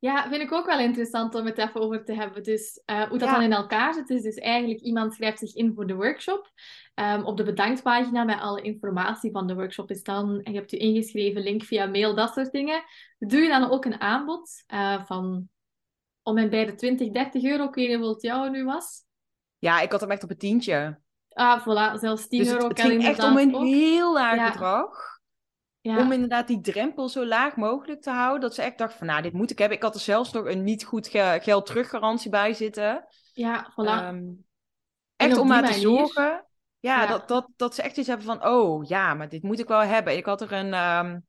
[SPEAKER 1] Ja, vind ik ook wel interessant om het even over te hebben. Dus uh, hoe dat dan in elkaar zit, is dus eigenlijk iemand schrijft zich in voor de workshop. Um, op de bedanktpagina met alle informatie van de workshop is dan, en je hebt je ingeschreven, link via mail, dat soort dingen. Doe je dan ook een aanbod uh, van om en bij de 20, 30 euro. Ik weet niet hoeveel het jou nu was.
[SPEAKER 2] Ja, ik had hem echt op een tientje.
[SPEAKER 1] Ah, voilà. Zelfs 10 dus euro
[SPEAKER 2] het, het ging echt om een heel laag bedrag.
[SPEAKER 1] Ja.
[SPEAKER 2] Om inderdaad die drempel zo laag mogelijk te houden. Dat ze echt dacht van, nou, dit moet ik hebben. Ik had er zelfs nog een niet goed ge geld teruggarantie bij zitten.
[SPEAKER 1] Ja, voilà. Um,
[SPEAKER 2] echt om maar te zorgen. Ja, Dat, dat, dat ze echt iets hebben van, oh ja, maar dit moet ik wel hebben. Ik had er een, um,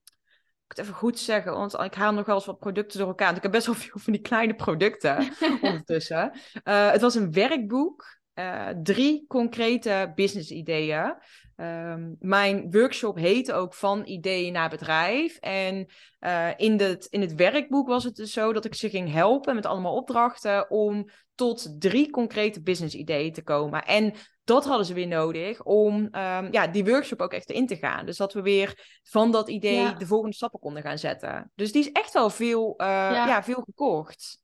[SPEAKER 2] ik het even goed zeggen, want ik haal nog wel eens wat producten door elkaar. ik heb best wel veel van die kleine producten ondertussen. Uh, het was een werkboek. Uh, drie concrete business ideeën. Um, mijn workshop heette ook van idee naar bedrijf. En uh, in, het, in het werkboek was het dus zo dat ik ze ging helpen met allemaal opdrachten om tot drie concrete business ideeën te komen. En dat hadden ze weer nodig om um, ja, die workshop ook echt in te gaan. Dus dat we weer van dat idee de volgende stappen konden gaan zetten. Dus die is echt wel veel, uh, ja. ja. veel gekocht.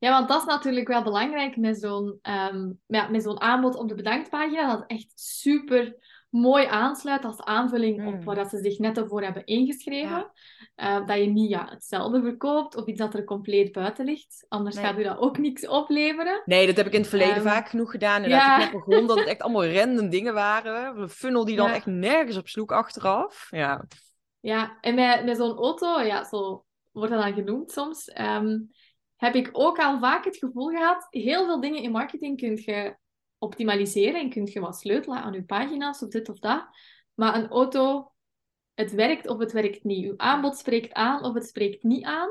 [SPEAKER 1] Ja, want dat is natuurlijk wel belangrijk met zo'n um, ja, met zo'n aanbod op de bedanktpagina. Dat echt super mooi aansluit als aanvulling op hmm. waar dat ze zich net voor hebben ingeschreven. Uh, dat je niet ja, hetzelfde verkoopt of iets dat er compleet buiten ligt. Anders gaat u dat ook niks opleveren.
[SPEAKER 2] Nee, dat heb ik in het verleden um, vaak genoeg gedaan. En ja. ik begon dat het echt allemaal random dingen waren. Een funnel die dan echt nergens op sloeg achteraf. Ja,
[SPEAKER 1] ja en met, met zo'n auto, ja, zo wordt dat dan genoemd soms. Um, heb ik ook al vaak het gevoel gehad, heel veel dingen in marketing kun je optimaliseren en kun je wat sleutelen aan je pagina's of dit of dat. Maar een auto, het werkt of het werkt niet. Uw aanbod spreekt aan of het spreekt niet aan.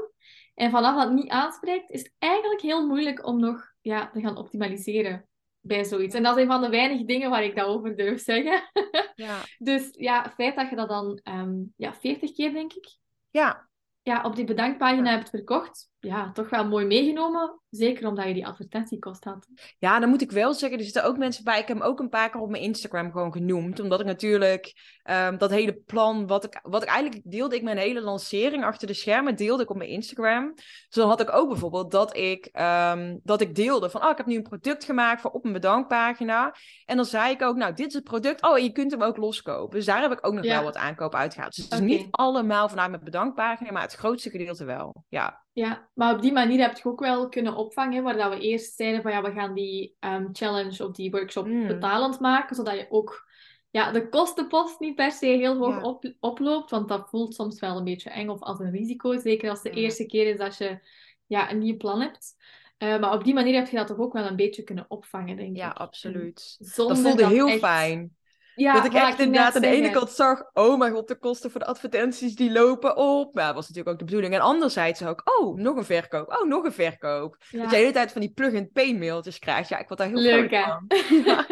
[SPEAKER 1] En vanaf dat het niet aanspreekt, is het eigenlijk heel moeilijk om nog ja, te gaan optimaliseren bij zoiets. En dat is een van de weinige dingen waar ik dat over durf zeggen. Ja. dus ja, het feit dat je dat dan um, ja, 40 keer, denk ik,
[SPEAKER 2] ja.
[SPEAKER 1] Ja, op die bedankpagina hebt verkocht, ja, toch wel mooi meegenomen. Zeker omdat je die advertentiekost had.
[SPEAKER 2] Ja, dan moet ik wel zeggen, er zitten ook mensen bij. Ik heb hem ook een paar keer op mijn Instagram gewoon genoemd. Omdat ik natuurlijk um, dat hele plan, wat ik, wat ik eigenlijk deelde, ik mijn hele lancering achter de schermen, deelde ik op mijn Instagram. Dus dan had ik ook bijvoorbeeld dat ik, um, dat ik deelde van, oh, ik heb nu een product gemaakt voor op een bedankpagina. En dan zei ik ook, nou, dit is het product. Oh, en je kunt hem ook loskopen. Dus daar heb ik ook nog wel wat aankoop uitgehaald. Dus het is niet allemaal vanuit mijn bedankpagina, maar het grootste gedeelte wel. Ja.
[SPEAKER 1] Ja, maar op die manier heb je ook wel kunnen opvangen, waar dat we eerst zeiden van ja, we gaan die um, challenge of die workshop mm. betalend maken, zodat je ook ja, de kostenpost niet per se heel hoog op, oploopt, want dat voelt soms wel een beetje eng of als een risico, zeker als de eerste keer is dat je ja, een nieuw plan hebt. Uh, maar op die manier heb je dat toch ook wel een beetje kunnen opvangen, denk ik.
[SPEAKER 2] Ja, absoluut. Dat voelde heel fijn. Ja, dat ik echt inderdaad aan de ene kant zag, oh mijn god, de kosten voor de advertenties die lopen op. Maar dat was natuurlijk ook de bedoeling. En anderzijds ook, oh, nog een verkoop, oh, nog een verkoop. Dat je de hele tijd van die plug-and-pay mailtjes krijgt. Ja, ik word daar heel Leuk, hè? van.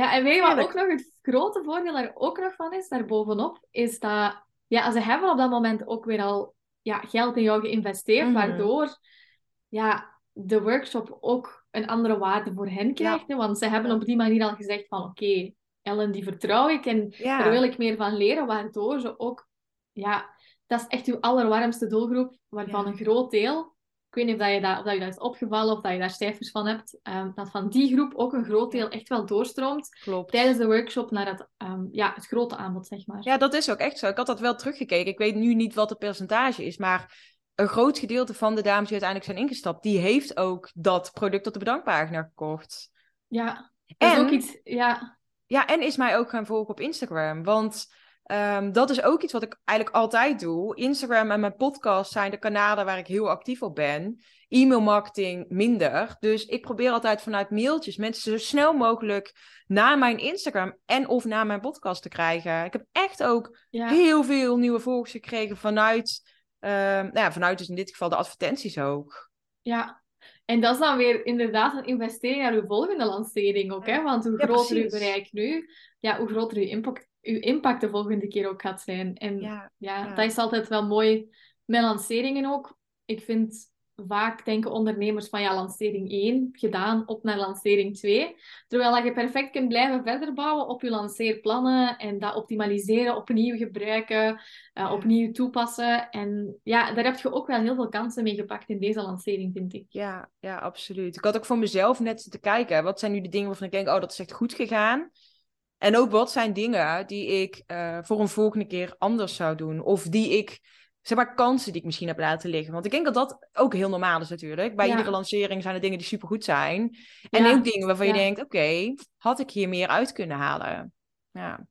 [SPEAKER 1] ja. en weet je wat ook nog het grote voordeel daar ook nog van is, daarbovenop, is dat, ja, ze hebben op dat moment ook weer al ja, geld in jou geïnvesteerd, mhm. waardoor, ja, de workshop ook een andere waarde voor hen krijgt. Want ze hebben op die manier al gezegd van, oké, Ellen, die vertrouw ik en daar wil ik meer van leren, waardoor ze ook, ja, dat is echt uw allerwarmste doelgroep, waarvan een groot deel, ik weet niet of, dat je, dat, of dat je dat is opgevallen of dat je daar cijfers van hebt, um, dat van die groep ook een groot deel echt wel doorstroomt
[SPEAKER 2] Klopt.
[SPEAKER 1] tijdens de workshop naar het, um, ja, het grote aanbod, zeg maar.
[SPEAKER 2] Ja, dat is ook echt zo. Ik had dat wel teruggekeken. Ik weet nu niet wat het percentage is, maar een groot gedeelte van de dames die uiteindelijk zijn ingestapt, die heeft ook dat product op de bedankpagina gekocht.
[SPEAKER 1] Ja, dat is ook iets, ja.
[SPEAKER 2] Ja, en is mij ook gaan volgen op Instagram. Want um, dat is ook iets wat ik eigenlijk altijd doe. Instagram en mijn podcast zijn de kanalen waar ik heel actief op ben. e-mailmarketing minder. Dus ik probeer altijd vanuit mailtjes mensen zo snel mogelijk naar mijn Instagram en of naar mijn podcast te krijgen. Ik heb echt ook heel veel nieuwe volgers gekregen vanuit, uh, nou ja, vanuit dus in dit geval de advertenties ook.
[SPEAKER 1] Ja, en dat is dan weer inderdaad een investering naar uw volgende lancering ook. Hè? Want hoe groter uw bereik nu, ja, hoe groter uw impact, uw impact de volgende keer ook gaat zijn. En ja, ja, dat is altijd wel mooi met lanceringen ook. Ik vind vaak denken ondernemers van ja, lancering 1 gedaan, op naar lancering 2. Terwijl dat je perfect kunt blijven verder bouwen op je lanceerplannen en dat optimaliseren, opnieuw gebruiken, uh, opnieuw toepassen. En ja, daar heb je ook wel heel veel kansen mee gepakt in deze lancering, vind ik.
[SPEAKER 2] Ja, ja absoluut. Ik had ook voor mezelf net te kijken, wat zijn nu de dingen waarvan ik denk, oh, dat is echt goed gegaan. En ook wat zijn dingen die ik uh, voor een volgende keer anders zou doen. Of die ik zeg maar, kansen die ik misschien heb laten liggen. Want ik denk dat dat ook heel normaal is natuurlijk. Bij iedere lancering zijn er dingen die supergoed zijn. En ook dingen waarvan je denkt, oké, had ik hier meer uit kunnen halen? Ja,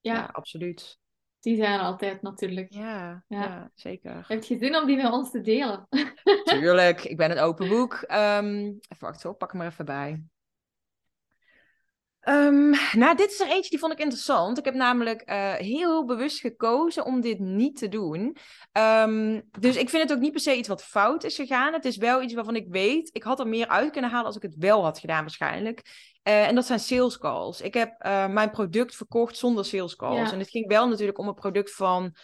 [SPEAKER 2] ja. absoluut.
[SPEAKER 1] Die zijn er altijd natuurlijk.
[SPEAKER 2] Ja, ja. zeker.
[SPEAKER 1] Heb je zin om die met ons te delen?
[SPEAKER 2] Tuurlijk, ik ben een open boek. Um, even wachten pak hem er even bij. Um, nou, dit is er eentje die vond ik interessant. Ik heb namelijk uh, heel bewust gekozen om dit niet te doen. Um, dus ik vind het ook niet per se iets wat fout is gegaan. Het is wel iets waarvan ik weet, ik had er meer uit kunnen halen als ik het wel had gedaan waarschijnlijk. Uh, en dat zijn sales calls. Ik heb uh, mijn product verkocht zonder sales calls. En het ging wel natuurlijk om een product van 12,50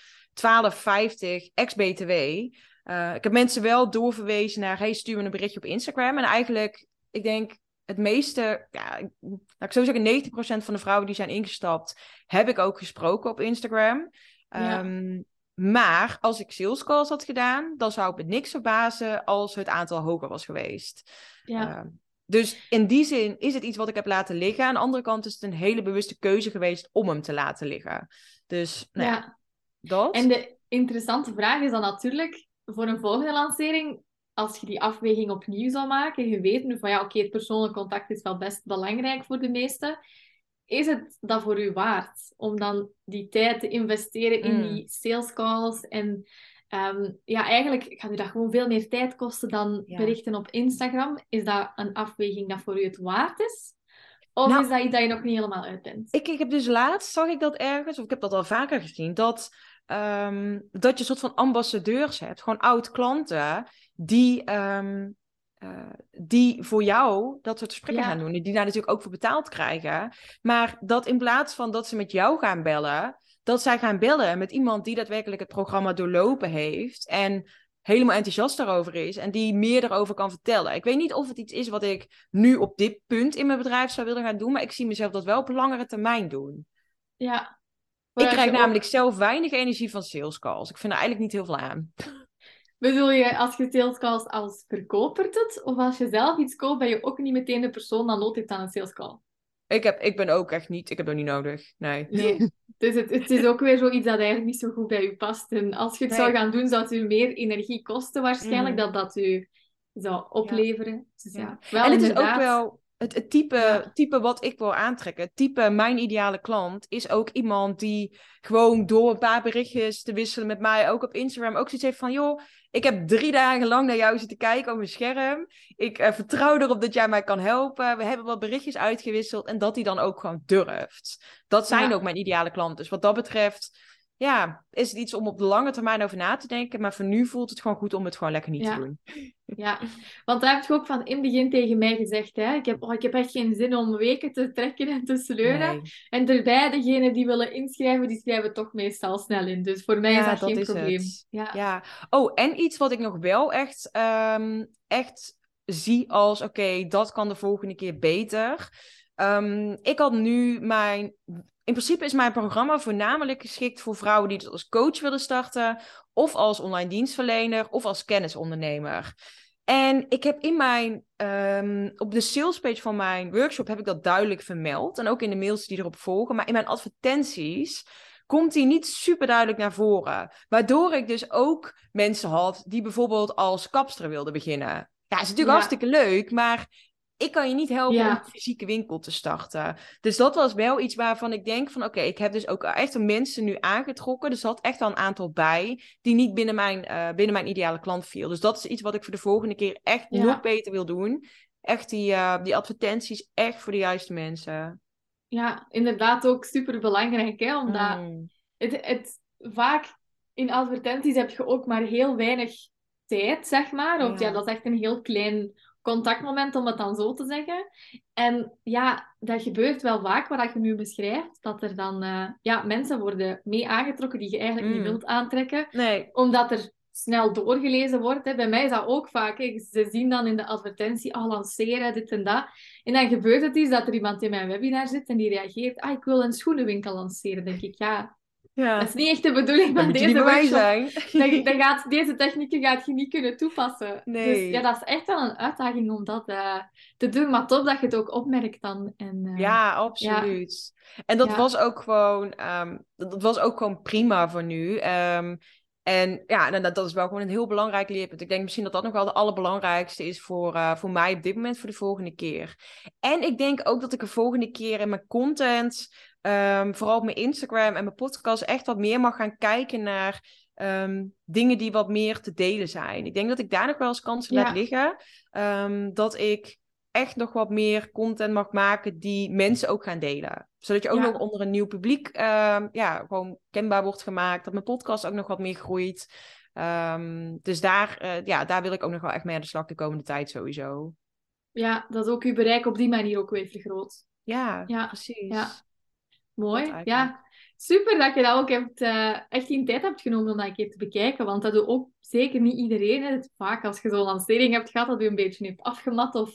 [SPEAKER 2] ex-BTW. ik heb mensen wel doorverwezen naar, hey, stuur me een berichtje op Instagram. En eigenlijk, ik denk het meeste, ja, laat ik zo zeggen, 90% van de vrouwen die zijn ingestapt, heb ik ook gesproken op Instagram. Ehm, maar als ik sales calls had gedaan, dan zou ik me niks verbazen als het aantal hoger was geweest. Ja. Ehm, dus in die zin is het iets wat ik heb laten liggen. Aan de andere kant is het een hele bewuste keuze geweest om hem te laten liggen. Dus nou ja, dat.
[SPEAKER 1] En de interessante vraag is dan natuurlijk voor een volgende lancering: als je die afweging opnieuw zou maken, je weet nu van ja, oké, het persoonlijk contact is wel best belangrijk voor de meesten. Is het dat voor u waard om dan die tijd te investeren in mm. die sales calls? En ehm, ja, eigenlijk gaat u dat gewoon veel meer tijd kosten dan berichten op Instagram. Is dat een afweging dat voor u het waard is? Of nou, is dat iets dat je nog niet helemaal uit bent?
[SPEAKER 2] Ik, ik heb dus laatst, zag ik dat ergens, of ik heb dat al vaker gezien, dat, um, dat je een soort van ambassadeurs hebt. Gewoon oud-klanten die, ehm, eh, die voor jou dat soort gesprekken gaan doen. Die daar natuurlijk ook voor betaald krijgen. Maar dat in plaats van dat ze met jou gaan bellen, dat zij gaan bellen met iemand die daadwerkelijk het programma doorlopen heeft. En helemaal enthousiast daarover is en die meer erover kan vertellen. Ik weet niet of het iets is wat ik nu op dit punt in mijn bedrijf zou willen gaan doen, maar ik zie mezelf dat wel op langere termijn doen.
[SPEAKER 1] Ja.
[SPEAKER 2] Ik krijg namelijk zelf weinig energie van sales calls. Ik vind er eigenlijk niet heel veel aan.
[SPEAKER 1] Bedoel je als je salescalls als verkoper doet? Of als je zelf iets koopt, ben je ook niet meteen de persoon dat nood heeft aan een salescall?
[SPEAKER 2] Ik, heb, ik ben ook echt niet, ik heb dat niet nodig. Nee.
[SPEAKER 1] nee. Dus het, het is ook weer zoiets dat eigenlijk niet zo goed bij u past. En als je het zou gaan doen, zou het u meer energie kosten waarschijnlijk, mm. dat dat u zou opleveren. Dus ja.
[SPEAKER 2] Wel, en het is ook wel het, het type, type wat ik wil aantrekken, het type mijn ideale klant, is ook iemand die gewoon door een paar berichtjes te wisselen met mij, ook op Instagram, ook zoiets heeft van, joh, ik heb drie dagen lang naar jou zitten kijken op mijn scherm. Ik uh, vertrouw erop dat jij mij kan helpen. We hebben wat berichtjes uitgewisseld en dat hij dan ook gewoon durft. Dat zijn ook mijn ideale klanten. Dus wat dat betreft, ja, is het iets om op de lange termijn over na te denken. Maar voor nu voelt het gewoon goed om het gewoon lekker niet te doen.
[SPEAKER 1] Ja, want daar heb je ook van in het begin tegen mij gezegd. Hè? Ik, heb, oh, ik heb echt geen zin om weken te trekken en te sleuren. En erbij, degenen die willen inschrijven, die schrijven toch meestal snel in. Dus voor mij is dat, geen probleem.
[SPEAKER 2] Ja. ja. Oh, en iets wat ik nog wel echt, um, echt zie als: oké, dat kan de volgende keer beter. Um, ik had nu mijn in principe is mijn programma voornamelijk geschikt voor vrouwen die het als coach willen starten, of als online dienstverlener, of als kennisondernemer. En ik heb in mijn, um, op de salespage van mijn workshop heb ik dat duidelijk vermeld. En ook in de mails die erop volgen. Maar in mijn advertenties komt die niet super duidelijk naar voren. Waardoor ik dus ook mensen had die bijvoorbeeld als kapster wilden beginnen. Ja, is natuurlijk hartstikke leuk, maar ik kan je niet helpen
[SPEAKER 1] Ja.
[SPEAKER 2] om een fysieke winkel te starten. Dus dat was wel iets waarvan ik denk van oké, ik heb dus ook echt mensen nu aangetrokken. Dus er zat echt al een aantal bij die niet binnen mijn, eh, binnen mijn ideale klant viel. Dus dat is iets wat ik voor de volgende keer echt
[SPEAKER 1] Ja.
[SPEAKER 2] nog beter wil doen. Echt die, eh, die advertenties echt voor de juiste mensen.
[SPEAKER 1] Ja, inderdaad ook super belangrijk, hè? Omdat
[SPEAKER 2] Mm.
[SPEAKER 1] het, het, vaak in advertenties heb je ook maar heel weinig tijd, zeg maar. Of ja.
[SPEAKER 2] Ja.
[SPEAKER 1] dat is echt een heel klein contactmoment, om het dan zo te zeggen. En ja, dat gebeurt wel vaak, wat je nu beschrijft, dat er dan eh, ja, mensen worden mee aangetrokken die je eigenlijk niet
[SPEAKER 2] Mm.
[SPEAKER 1] wilt aantrekken,
[SPEAKER 2] Nee,
[SPEAKER 1] omdat er snel doorgelezen wordt. Hè. Bij mij is dat ook vaak. Hè. Ze zien dan in de advertentie, al lanceren, dit en dat. En dan gebeurt het iets dat er iemand in mijn webinar zit en die reageert, ah, ik wil een schoenenwinkel lanceren. Dan denk ik, ja,
[SPEAKER 2] ja.
[SPEAKER 1] dat is niet echt de bedoeling van deze workshop.
[SPEAKER 2] zijn.
[SPEAKER 1] Dan, dan gaat, deze technieken gaat je niet kunnen toepassen.
[SPEAKER 2] Nee.
[SPEAKER 1] Dus ja, dat is echt wel een uitdaging om dat eh, te doen. Maar top dat je het ook opmerkt dan. En, eh,
[SPEAKER 2] Ja, absoluut. En dat
[SPEAKER 1] Ja.
[SPEAKER 2] was ook gewoon, ehm, dat, was ook gewoon prima voor nu. Ehm, en ja, dat, dat is wel gewoon een heel belangrijk leerpunt. Ik denk misschien dat dat nog wel de allerbelangrijkste is voor, eh, voor mij op dit moment, voor de volgende keer. En ik denk ook dat ik de volgende keer in mijn content, ehm, vooral op mijn Instagram en mijn podcast, echt wat meer mag gaan kijken naar ehm, dingen die wat meer te delen zijn. Ik denk dat ik daar nog wel eens kansen
[SPEAKER 1] Ja.
[SPEAKER 2] laat liggen. Ehm, dat ik echt nog wat meer content mag maken die mensen ook gaan delen. Zodat je ook
[SPEAKER 1] Ja.
[SPEAKER 2] nog onder een nieuw publiek ja, gewoon kenbaar wordt gemaakt. Dat mijn podcast ook nog wat meer groeit. Dus daar, eh, ja, daar wil ik ook nog wel echt mee aan de slag de komende tijd sowieso.
[SPEAKER 1] ja, dat ook je bereik op die manier ook weer vergroot.
[SPEAKER 2] Ja,
[SPEAKER 1] Ja,
[SPEAKER 2] precies.
[SPEAKER 1] ja. Mooi. Ja, super dat je dat ook hebt, eh, echt in tijd hebt genomen om dat een keer te bekijken. Want dat doet ook zeker niet iedereen. Hè. Vaak als je zo'n lancering hebt gehad, dat je een beetje heeft afgemat of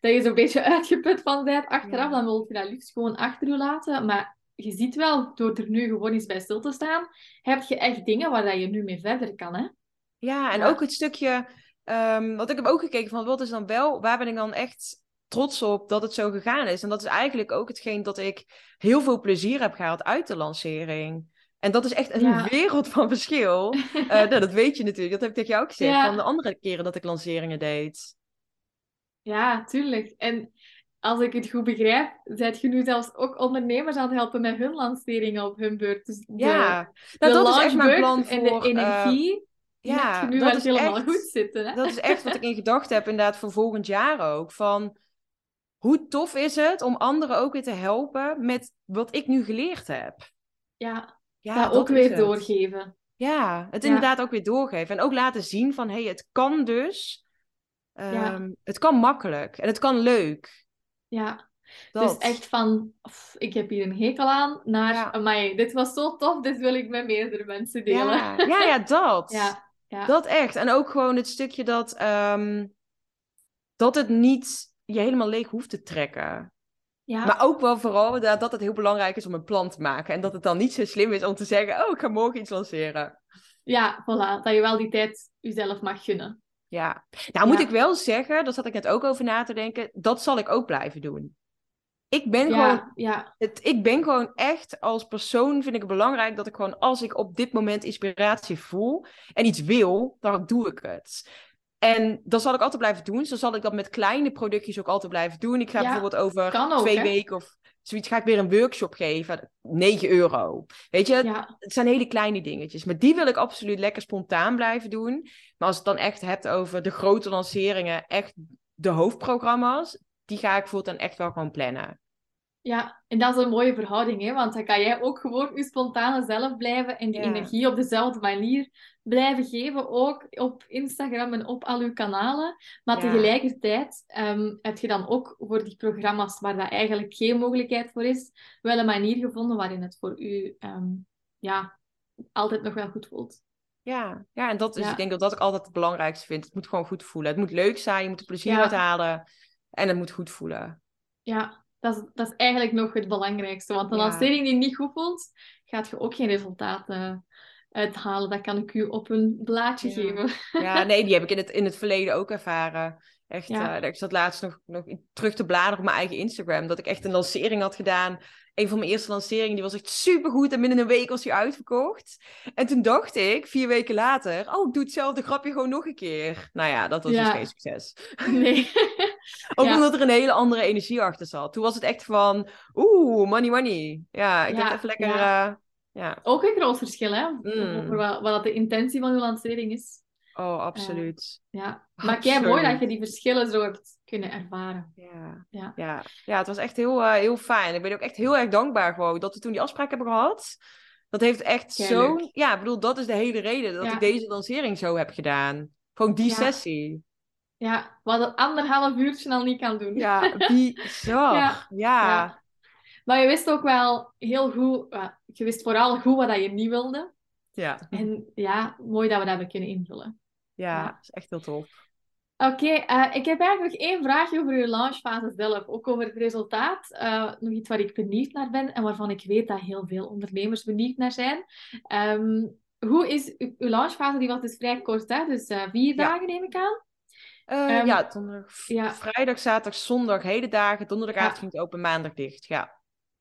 [SPEAKER 1] dat je zo'n beetje uitgeput van bent achteraf,
[SPEAKER 2] Ja.
[SPEAKER 1] dan wil je dat liefst gewoon achter je laten. Maar je ziet wel, door er nu gewoon eens bij stil te staan, heb je echt dingen waar dat je nu mee verder kan. Hè?
[SPEAKER 2] Ja, en
[SPEAKER 1] Ja.
[SPEAKER 2] ook het stukje, ehm want ik heb ook gekeken van wat is dan wel, waar ben ik dan echt trots op dat het zo gegaan is. En dat is eigenlijk ook hetgeen dat ik heel veel plezier heb gehad uit de lancering. En dat is echt een
[SPEAKER 1] Ja.
[SPEAKER 2] wereld van verschil. Eh, nou, dat weet je natuurlijk, dat heb ik tegen jou ook gezegd,
[SPEAKER 1] Ja.
[SPEAKER 2] van de andere keren dat ik lanceringen deed.
[SPEAKER 1] Ja, tuurlijk. En als ik het goed begrijp, zijt je nu zelfs ook ondernemers aan het helpen met hun lanceringen op hun beurt. Dus de,
[SPEAKER 2] Ja,
[SPEAKER 1] de
[SPEAKER 2] nou, dat is echt mijn plan
[SPEAKER 1] en
[SPEAKER 2] voor...
[SPEAKER 1] de
[SPEAKER 2] eh,
[SPEAKER 1] energie,
[SPEAKER 2] ja,
[SPEAKER 1] nu
[SPEAKER 2] dat is
[SPEAKER 1] helemaal
[SPEAKER 2] echt-
[SPEAKER 1] goed zitten. Hè?
[SPEAKER 2] Dat is echt wat ik in gedachten heb, inderdaad, voor volgend jaar ook. Van hoe tof is het om anderen ook weer te helpen met wat ik nu geleerd heb?
[SPEAKER 1] Ja,
[SPEAKER 2] Ja,
[SPEAKER 1] dat ook weer
[SPEAKER 2] het.
[SPEAKER 1] doorgeven.
[SPEAKER 2] Ja, het
[SPEAKER 1] Ja.
[SPEAKER 2] inderdaad ook weer doorgeven. En ook laten zien van, hé, hey, het kan dus.
[SPEAKER 1] Ja.
[SPEAKER 2] Ehm, Het kan makkelijk en het kan leuk.
[SPEAKER 1] Ja,
[SPEAKER 2] Dat.
[SPEAKER 1] dus echt van, "Pff, ik heb hier een hekel aan, naar,
[SPEAKER 2] Ja.
[SPEAKER 1] amai, dit was zo tof, dit wil ik met meerdere mensen delen.
[SPEAKER 2] Ja, ja, ja, dat.
[SPEAKER 1] Ja, ja.
[SPEAKER 2] Dat echt. En ook gewoon het stukje dat, ehm, dat het niet je helemaal leeg hoeft te trekken.
[SPEAKER 1] ja.
[SPEAKER 2] Maar ook wel vooral dat, dat het heel belangrijk is om een plan te maken. En dat het dan niet zo slim is om te zeggen, oh, ik ga morgen iets lanceren.
[SPEAKER 1] ja, voilà, dat je wel die tijd jezelf mag gunnen.
[SPEAKER 2] Ja. Nou moet
[SPEAKER 1] Ja.
[SPEAKER 2] ik wel zeggen, daar zat ik net ook over na te denken, dat zal ik ook blijven doen. Ik ben gewoon
[SPEAKER 1] ja,
[SPEAKER 2] Het, ik ben gewoon echt als persoon vind ik het belangrijk dat ik gewoon als ik op dit moment inspiratie voel en iets wil, dan doe ik het. En dat zal ik altijd blijven doen. Zo zal ik dat met kleine productjes ook altijd blijven doen. Ik ga
[SPEAKER 1] Ja,
[SPEAKER 2] bijvoorbeeld over
[SPEAKER 1] ook,
[SPEAKER 2] twee
[SPEAKER 1] hè?
[SPEAKER 2] weken of zoiets ga ik weer een workshop geven. 9 euro. Weet je,
[SPEAKER 1] ja,
[SPEAKER 2] het zijn hele kleine dingetjes. Maar die wil ik absoluut lekker spontaan blijven doen. Maar als het dan echt hebt over de grote lanceringen, echt de hoofdprogramma's, die ga ik voortaan echt wel gewoon plannen.
[SPEAKER 1] ja. En dat is een mooie verhouding, hè? want dan kan jij ook gewoon je spontane zelf blijven en die
[SPEAKER 2] Ja.
[SPEAKER 1] energie op dezelfde manier blijven geven, ook op Instagram en op al uw kanalen. Maar
[SPEAKER 2] Ja.
[SPEAKER 1] tegelijkertijd ehm, heb je dan ook voor die programma's waar dat eigenlijk geen mogelijkheid voor is, wel een manier gevonden waarin het voor u ehm, ja, altijd nog wel goed voelt.
[SPEAKER 2] Ja, ja, en dat is,
[SPEAKER 1] Ja.
[SPEAKER 2] ik denk dat dat ik altijd het belangrijkste vind. Het moet gewoon goed voelen. Het moet leuk zijn, je moet er plezier
[SPEAKER 1] Ja.
[SPEAKER 2] uit halen. En het moet goed voelen.
[SPEAKER 1] Ja, dat is, dat is eigenlijk nog het belangrijkste. Want een lancering die niet goed voelt, gaat je ook geen resultaten uithalen. Dat kan ik u op een blaadje
[SPEAKER 2] Ja.
[SPEAKER 1] geven.
[SPEAKER 2] Ja, nee, die heb ik in het, in het verleden ook ervaren. Echt, ja. ik zat laatst nog, nog terug te bladeren op mijn eigen Instagram. Dat ik echt een lancering had gedaan een van mijn eerste lanceringen, die was echt supergoed. En binnen een week was hij uitverkocht. En toen dacht ik, vier weken later, oh, ik doe hetzelfde grapje gewoon nog een keer. Nou ja, dat was dus geen succes. Nee. Ook omdat er een hele andere energie achter zat. Toen was het echt van, oeh, money, money. Ja, ik ja, even lekker... Uh, ja.
[SPEAKER 1] Ook een groot verschil, hè? Mm. Over wat, wat de intentie van je lancering is.
[SPEAKER 2] Oh, absoluut.
[SPEAKER 1] Uh, ja. Maar kijk, mooi dat je die verschillen zo hebt kunnen ervaren.
[SPEAKER 2] Ja, ja. ja. ja het was echt heel, uh, heel fijn. Ik ben ook echt heel erg dankbaar gewoon dat we toen die afspraak hebben gehad. Dat heeft echt zo... Ja, ik bedoel, dat is de hele reden dat ik deze lancering zo heb gedaan. Gewoon die sessie.
[SPEAKER 1] Ja, wat een anderhalf uurtje al niet kan doen.
[SPEAKER 2] Ja, bizar. ja. ja.
[SPEAKER 1] Maar je wist ook wel heel goed... Je wist vooral goed wat je niet wilde.
[SPEAKER 2] Ja.
[SPEAKER 1] En ja, mooi dat we dat hebben kunnen invullen.
[SPEAKER 2] Ja, dat is echt heel tof.
[SPEAKER 1] Oké, eh, ik heb eigenlijk nog één vraagje over uw launchfase zelf. Ook over het resultaat. Uh, nog iets waar ik benieuwd naar ben en waarvan ik weet dat heel veel ondernemers benieuwd naar zijn. Um, hoe is uw, uw, launchfase? Die was dus vrij kort, hè? Dus uh, vier dagen neem ik aan.
[SPEAKER 2] Um, ja, donderdag, ja, vrijdag, zaterdag, zondag, hele dagen. Donderdagavond ja. ging het open, maandag dicht. Ja.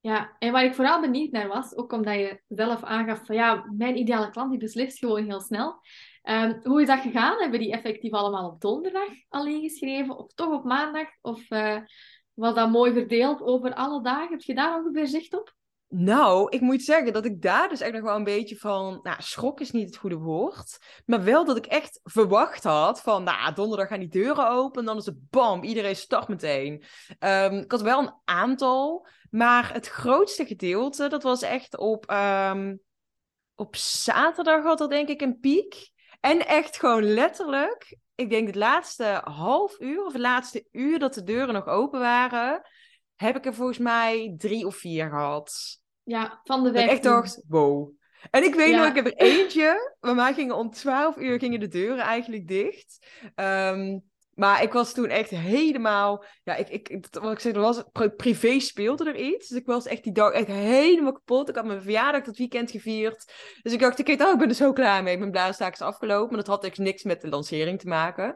[SPEAKER 1] Ja, en waar ik vooral benieuwd naar was, ook omdat je zelf aangaf van ja, mijn ideale klant die beslist gewoon heel snel. Um, hoe is dat gegaan? Hebben die effectief allemaal op donderdag alleen geschreven of toch op maandag? Of uh, was dat mooi verdeeld over alle dagen? Heb je daar ongeveer zicht op?
[SPEAKER 2] Nou, ik moet zeggen dat ik daar dus echt nog wel een beetje van... Nou, schrok is niet het goede woord. Maar wel dat ik echt verwacht had van... Nou, donderdag gaan die deuren open. En dan is het bam, iedereen start meteen. Um, ik had wel een aantal. Maar het grootste gedeelte, dat was echt op... Um, op zaterdag had er denk ik een piek. En echt gewoon letterlijk, ik denk het laatste half uur of het laatste uur dat de deuren nog open waren, heb ik er volgens mij drie of vier gehad.
[SPEAKER 1] Ja, van de weg. Ik
[SPEAKER 2] echt dacht, wow. En ik weet nog, ik heb er eentje, bij mij gingen om 12 uur gingen de deuren eigenlijk dicht. Um, maar ik was toen echt helemaal. Ja, ik, ik, wat ik zeg, er was, privé speelde er iets. Dus ik was echt die dag echt helemaal kapot. Ik had mijn verjaardag dat weekend gevierd. Dus ik dacht, ik, oh, ik ben er zo klaar mee. Mijn blaasstaak is afgelopen. Maar dat had echt niks met de lancering te maken.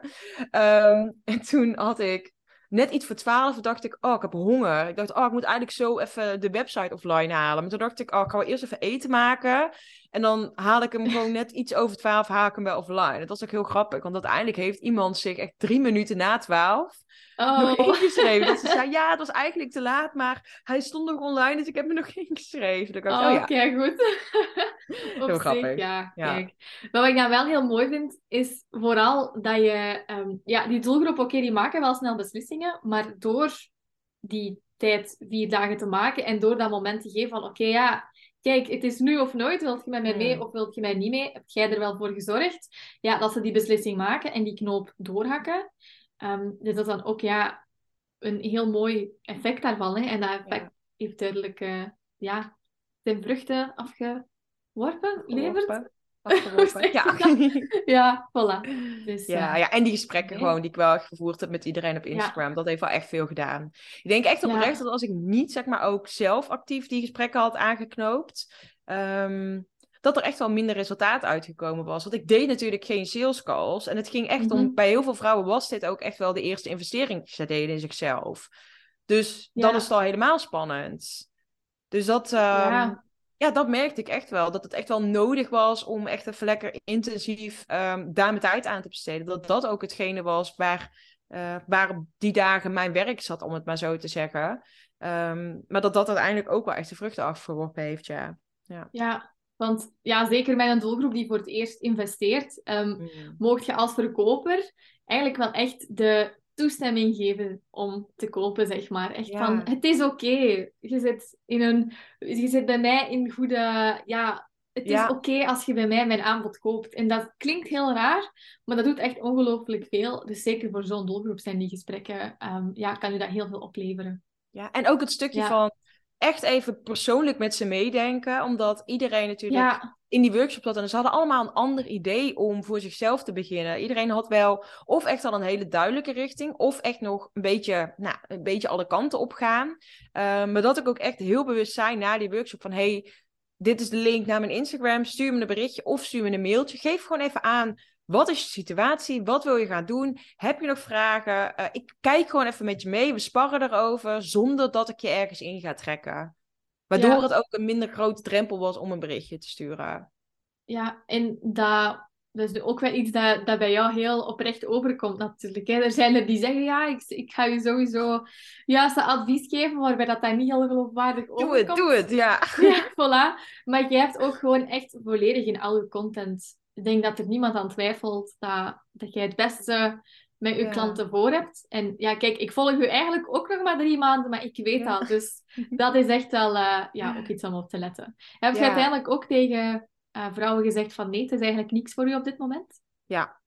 [SPEAKER 2] Um, en toen had ik net iets voor twaalf dacht ik, oh, ik heb honger. Ik dacht, oh, ik moet eigenlijk zo even de website offline halen. Maar toen dacht ik, oh, ik ga wel eerst even eten maken. En dan haal ik hem gewoon net iets over twaalf, ik hem bij offline. Dat was ook heel grappig, want uiteindelijk heeft iemand zich echt drie minuten na twaalf oh. nog ingeschreven. Dat ze zei, ja, het was eigenlijk te laat, maar hij stond nog online, dus ik heb me nog ingeschreven.
[SPEAKER 1] Dan oh, oh ja. Oké, goed.
[SPEAKER 2] heel grappig.
[SPEAKER 1] ja, ja. Kijk. Maar wat ik nou wel heel mooi vind, is vooral dat je... Um, ja, die doelgroep, oké, die maken wel snel beslissingen, maar door die tijd vier dagen te maken en door dat moment te geven van, oké, ja kijk, het is nu of nooit, wilt je met mij mee of wilt je mij niet mee? Heb jij er wel voor gezorgd? Ja, dat ze die beslissing maken en die knoop doorhakken. Um, dus dat is dan ook ja, een heel mooi effect daarvan. Hè? En dat effect heeft duidelijk uh, ja, zijn vruchten afgeworpen, levert.
[SPEAKER 2] Ja.
[SPEAKER 1] ja, voilà.
[SPEAKER 2] Dus, ja, uh, ja, en die gesprekken gewoon die ik wel gevoerd heb met iedereen op Instagram. Dat heeft wel echt veel gedaan. Ik denk echt oprecht dat als ik niet, zeg maar, ook zelf actief die gesprekken had aangeknoopt... Um, dat er echt wel minder resultaat uitgekomen was. Want ik deed natuurlijk geen sales calls. En het ging echt om... Mhm. Bij heel veel vrouwen was dit ook echt wel de eerste investering die ze deden in zichzelf. Dus dan is het al helemaal spannend. Dus dat... Um, ja dat merkte ik echt wel. Dat het echt wel nodig was om echt even lekker intensief um, daar mijn tijd aan te besteden. Dat dat ook hetgene was waar, uh, waar die dagen mijn werk zat, om het maar zo te zeggen. Um, maar dat dat uiteindelijk ook wel echt de vruchten afgeworpen heeft, ja.
[SPEAKER 1] Ja, ja want ja, zeker met een doelgroep die voor het eerst investeert, um, mocht je als verkoper eigenlijk wel echt de toestemming geven om te kopen, zeg maar. Echt van, het is oké. Je zit in een... Je zit bij mij in goede... Ja, het is oké als je bij mij mijn aanbod koopt. En dat klinkt heel raar, maar dat doet echt ongelooflijk veel. Dus zeker voor zo'n doelgroep zijn die gesprekken... Um, ja, kan je dat heel veel opleveren.
[SPEAKER 2] Ja, en ook het stukje van echt even persoonlijk met ze meedenken. Omdat iedereen natuurlijk in die workshop zat. En ze hadden allemaal een ander idee om voor zichzelf te beginnen. Iedereen had wel of echt al een hele duidelijke richting. Of echt nog een beetje, nou, een beetje alle kanten op gaan. Uh, maar dat ik ook echt heel bewust zijn na die workshop van... Hey, dit is de link naar mijn Instagram. Stuur me een berichtje of stuur me een mailtje. Geef gewoon even aan Wat is je situatie? Wat wil je gaan doen? Heb je nog vragen? Uh, ik kijk gewoon even met je mee. We sparren erover zonder dat ik je ergens in ga trekken. Waardoor het ook een minder grote drempel was om een berichtje te sturen.
[SPEAKER 1] Ja, en dat, dat is ook wel iets dat, dat bij jou heel oprecht overkomt natuurlijk. Hè. Er zijn er die zeggen, ja, ik, ik ga je sowieso juiste advies geven, waarbij dat daar niet heel geloofwaardig overkomt.
[SPEAKER 2] Doe het, doe het, ja.
[SPEAKER 1] Ja, voilà. Maar je hebt ook gewoon echt volledig in al je content. Ik denk dat er niemand aan twijfelt dat, dat jij het beste met je klanten voor hebt. En ja, kijk, ik volg u eigenlijk ook nog maar drie maanden, maar ik weet dat. Dus dat is echt wel uh, ja, ook iets om op te letten. Heb je uiteindelijk ook tegen uh, vrouwen gezegd van nee, het is eigenlijk niks voor u op dit moment?
[SPEAKER 2] Ja.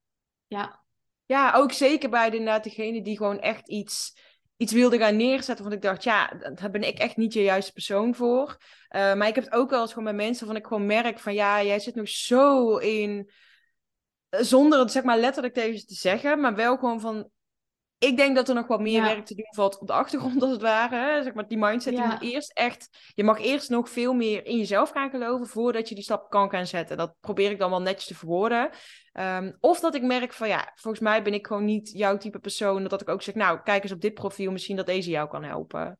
[SPEAKER 1] Ja.
[SPEAKER 2] Ja, ook zeker bij de, inderdaad degene die gewoon echt iets, iets wilde gaan neerzetten. Want ik dacht, ja, daar ben ik echt niet je juiste persoon voor. Uh, maar ik heb het ook wel eens gewoon met mensen van ik gewoon merk van ja, jij zit nog zo in zonder het zeg maar letterlijk tegen ze te zeggen, maar wel gewoon van. Ik denk dat er nog wat meer werk te doen valt op de achtergrond, als het ware. Zeg maar, die mindset, ja. die moet eerst echt... Je mag eerst nog veel meer in jezelf gaan geloven voordat je die stap kan gaan zetten. Dat probeer ik dan wel netjes te verwoorden. Ehm, of dat ik merk van, ja, volgens mij ben ik gewoon niet jouw type persoon. Dat ik ook zeg, nou, kijk eens op dit profiel, misschien dat deze jou kan helpen.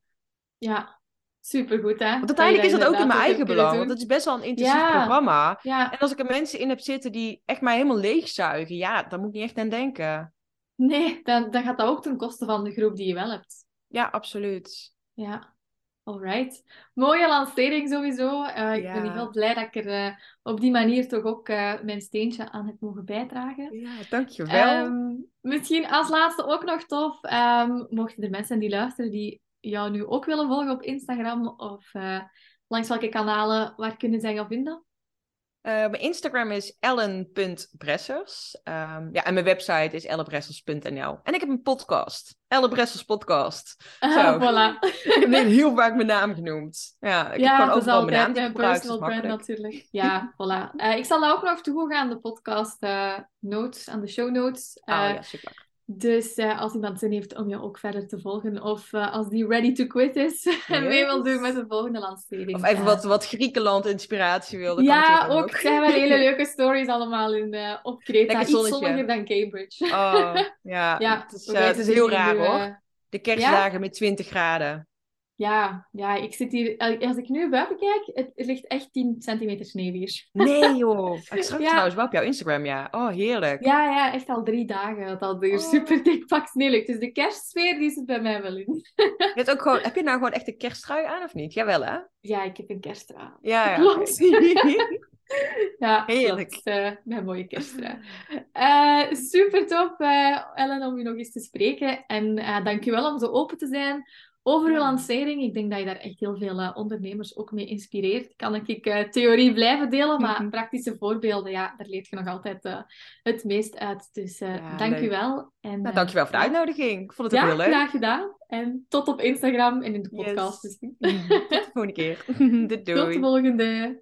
[SPEAKER 1] Ja, Supergoed, hè?
[SPEAKER 2] Want uiteindelijk is dat ook in mijn eigen belang. Want het is best wel een intensief programma. En als ik er mensen in heb zitten die echt mij helemaal leegzuigen, ja, dan moet ik niet echt aan denken.
[SPEAKER 1] Nee, dan, dan gaat dat ook ten koste van de groep die je wel hebt.
[SPEAKER 2] Ja, absoluut.
[SPEAKER 1] Ja, alright. Mooie lancering sowieso. Uh, ik ben heel blij dat ik er uh, op die manier toch ook uh, mijn steentje aan heb mogen bijdragen.
[SPEAKER 2] Ja, dankjewel.
[SPEAKER 1] Um, misschien als laatste ook nog tof, um, mochten er mensen die luisteren die jou nu ook willen volgen op Instagram of langs welke kanalen, waar kunnen zij jou vinden?
[SPEAKER 2] Uh, mijn Instagram is ellen.bressers. Um, ja, en mijn website is ellebressers.nl. En ik heb een podcast. Elle Bressers Podcast.
[SPEAKER 1] Ah, voilà.
[SPEAKER 2] ik heb heel vaak mijn naam genoemd. Ja, ik
[SPEAKER 1] ja,
[SPEAKER 2] heb gewoon overal
[SPEAKER 1] mijn
[SPEAKER 2] naam
[SPEAKER 1] gebruikt. personal brand natuurlijk. Ja, voilà. Uh, ik zal dat ook nog toevoegen aan de podcast uh, notes, aan de show notes.
[SPEAKER 2] oh ja, super.
[SPEAKER 1] Dus uh, als iemand zin heeft om je ook verder te volgen, of uh, als die ready to quit is en mee wil doen met de volgende lancering.
[SPEAKER 2] Of even wat, wat Griekenland-inspiratie wilde.
[SPEAKER 1] Ja, ook. Ze hebben hele leuke stories allemaal in, uh, op Kreta. Iets zonniger dan Cambridge.
[SPEAKER 2] Oh, ja. ja het is, het is heel raar hoor. De kerstdagen met 20 graden.
[SPEAKER 1] Ja, ja, ik zit hier... Als ik nu buiten kijk, het, ligt echt 10 centimeter sneeuw hier.
[SPEAKER 2] Nee joh. Ik zag ja. trouwens wel op jouw Instagram, ja. Oh, heerlijk.
[SPEAKER 1] Ja, ja, echt al drie dagen dat al oh. super dik pak sneeuw ligt. Dus de kerstsfeer, die zit bij mij wel in.
[SPEAKER 2] Je hebt ook gewoon, heb je nou gewoon echt een kersttrui aan of niet? Jawel hè?
[SPEAKER 1] Ja, ik heb een kersttrui aan.
[SPEAKER 2] Ja, ja.
[SPEAKER 1] Klopt. ja, heerlijk. Uh, mijn mooie kersttrui. Uh, super top, uh, Ellen, om je nog eens te spreken. En uh, dankjewel om zo open te zijn over je lancering, ik denk dat je daar echt heel veel uh, ondernemers ook mee inspireert. Kan ik uh, theorie blijven delen, maar mhm. praktische voorbeelden, ja, daar leert je nog altijd uh, het meest uit. Dus ja, dank je wel.
[SPEAKER 2] En, nou, dank je wel voor de uitnodiging. Ik vond het ook heel leuk.
[SPEAKER 1] graag gedaan. En tot op Instagram en in de podcast.
[SPEAKER 2] Yes. tot de volgende keer. doei.
[SPEAKER 1] Tot de volgende.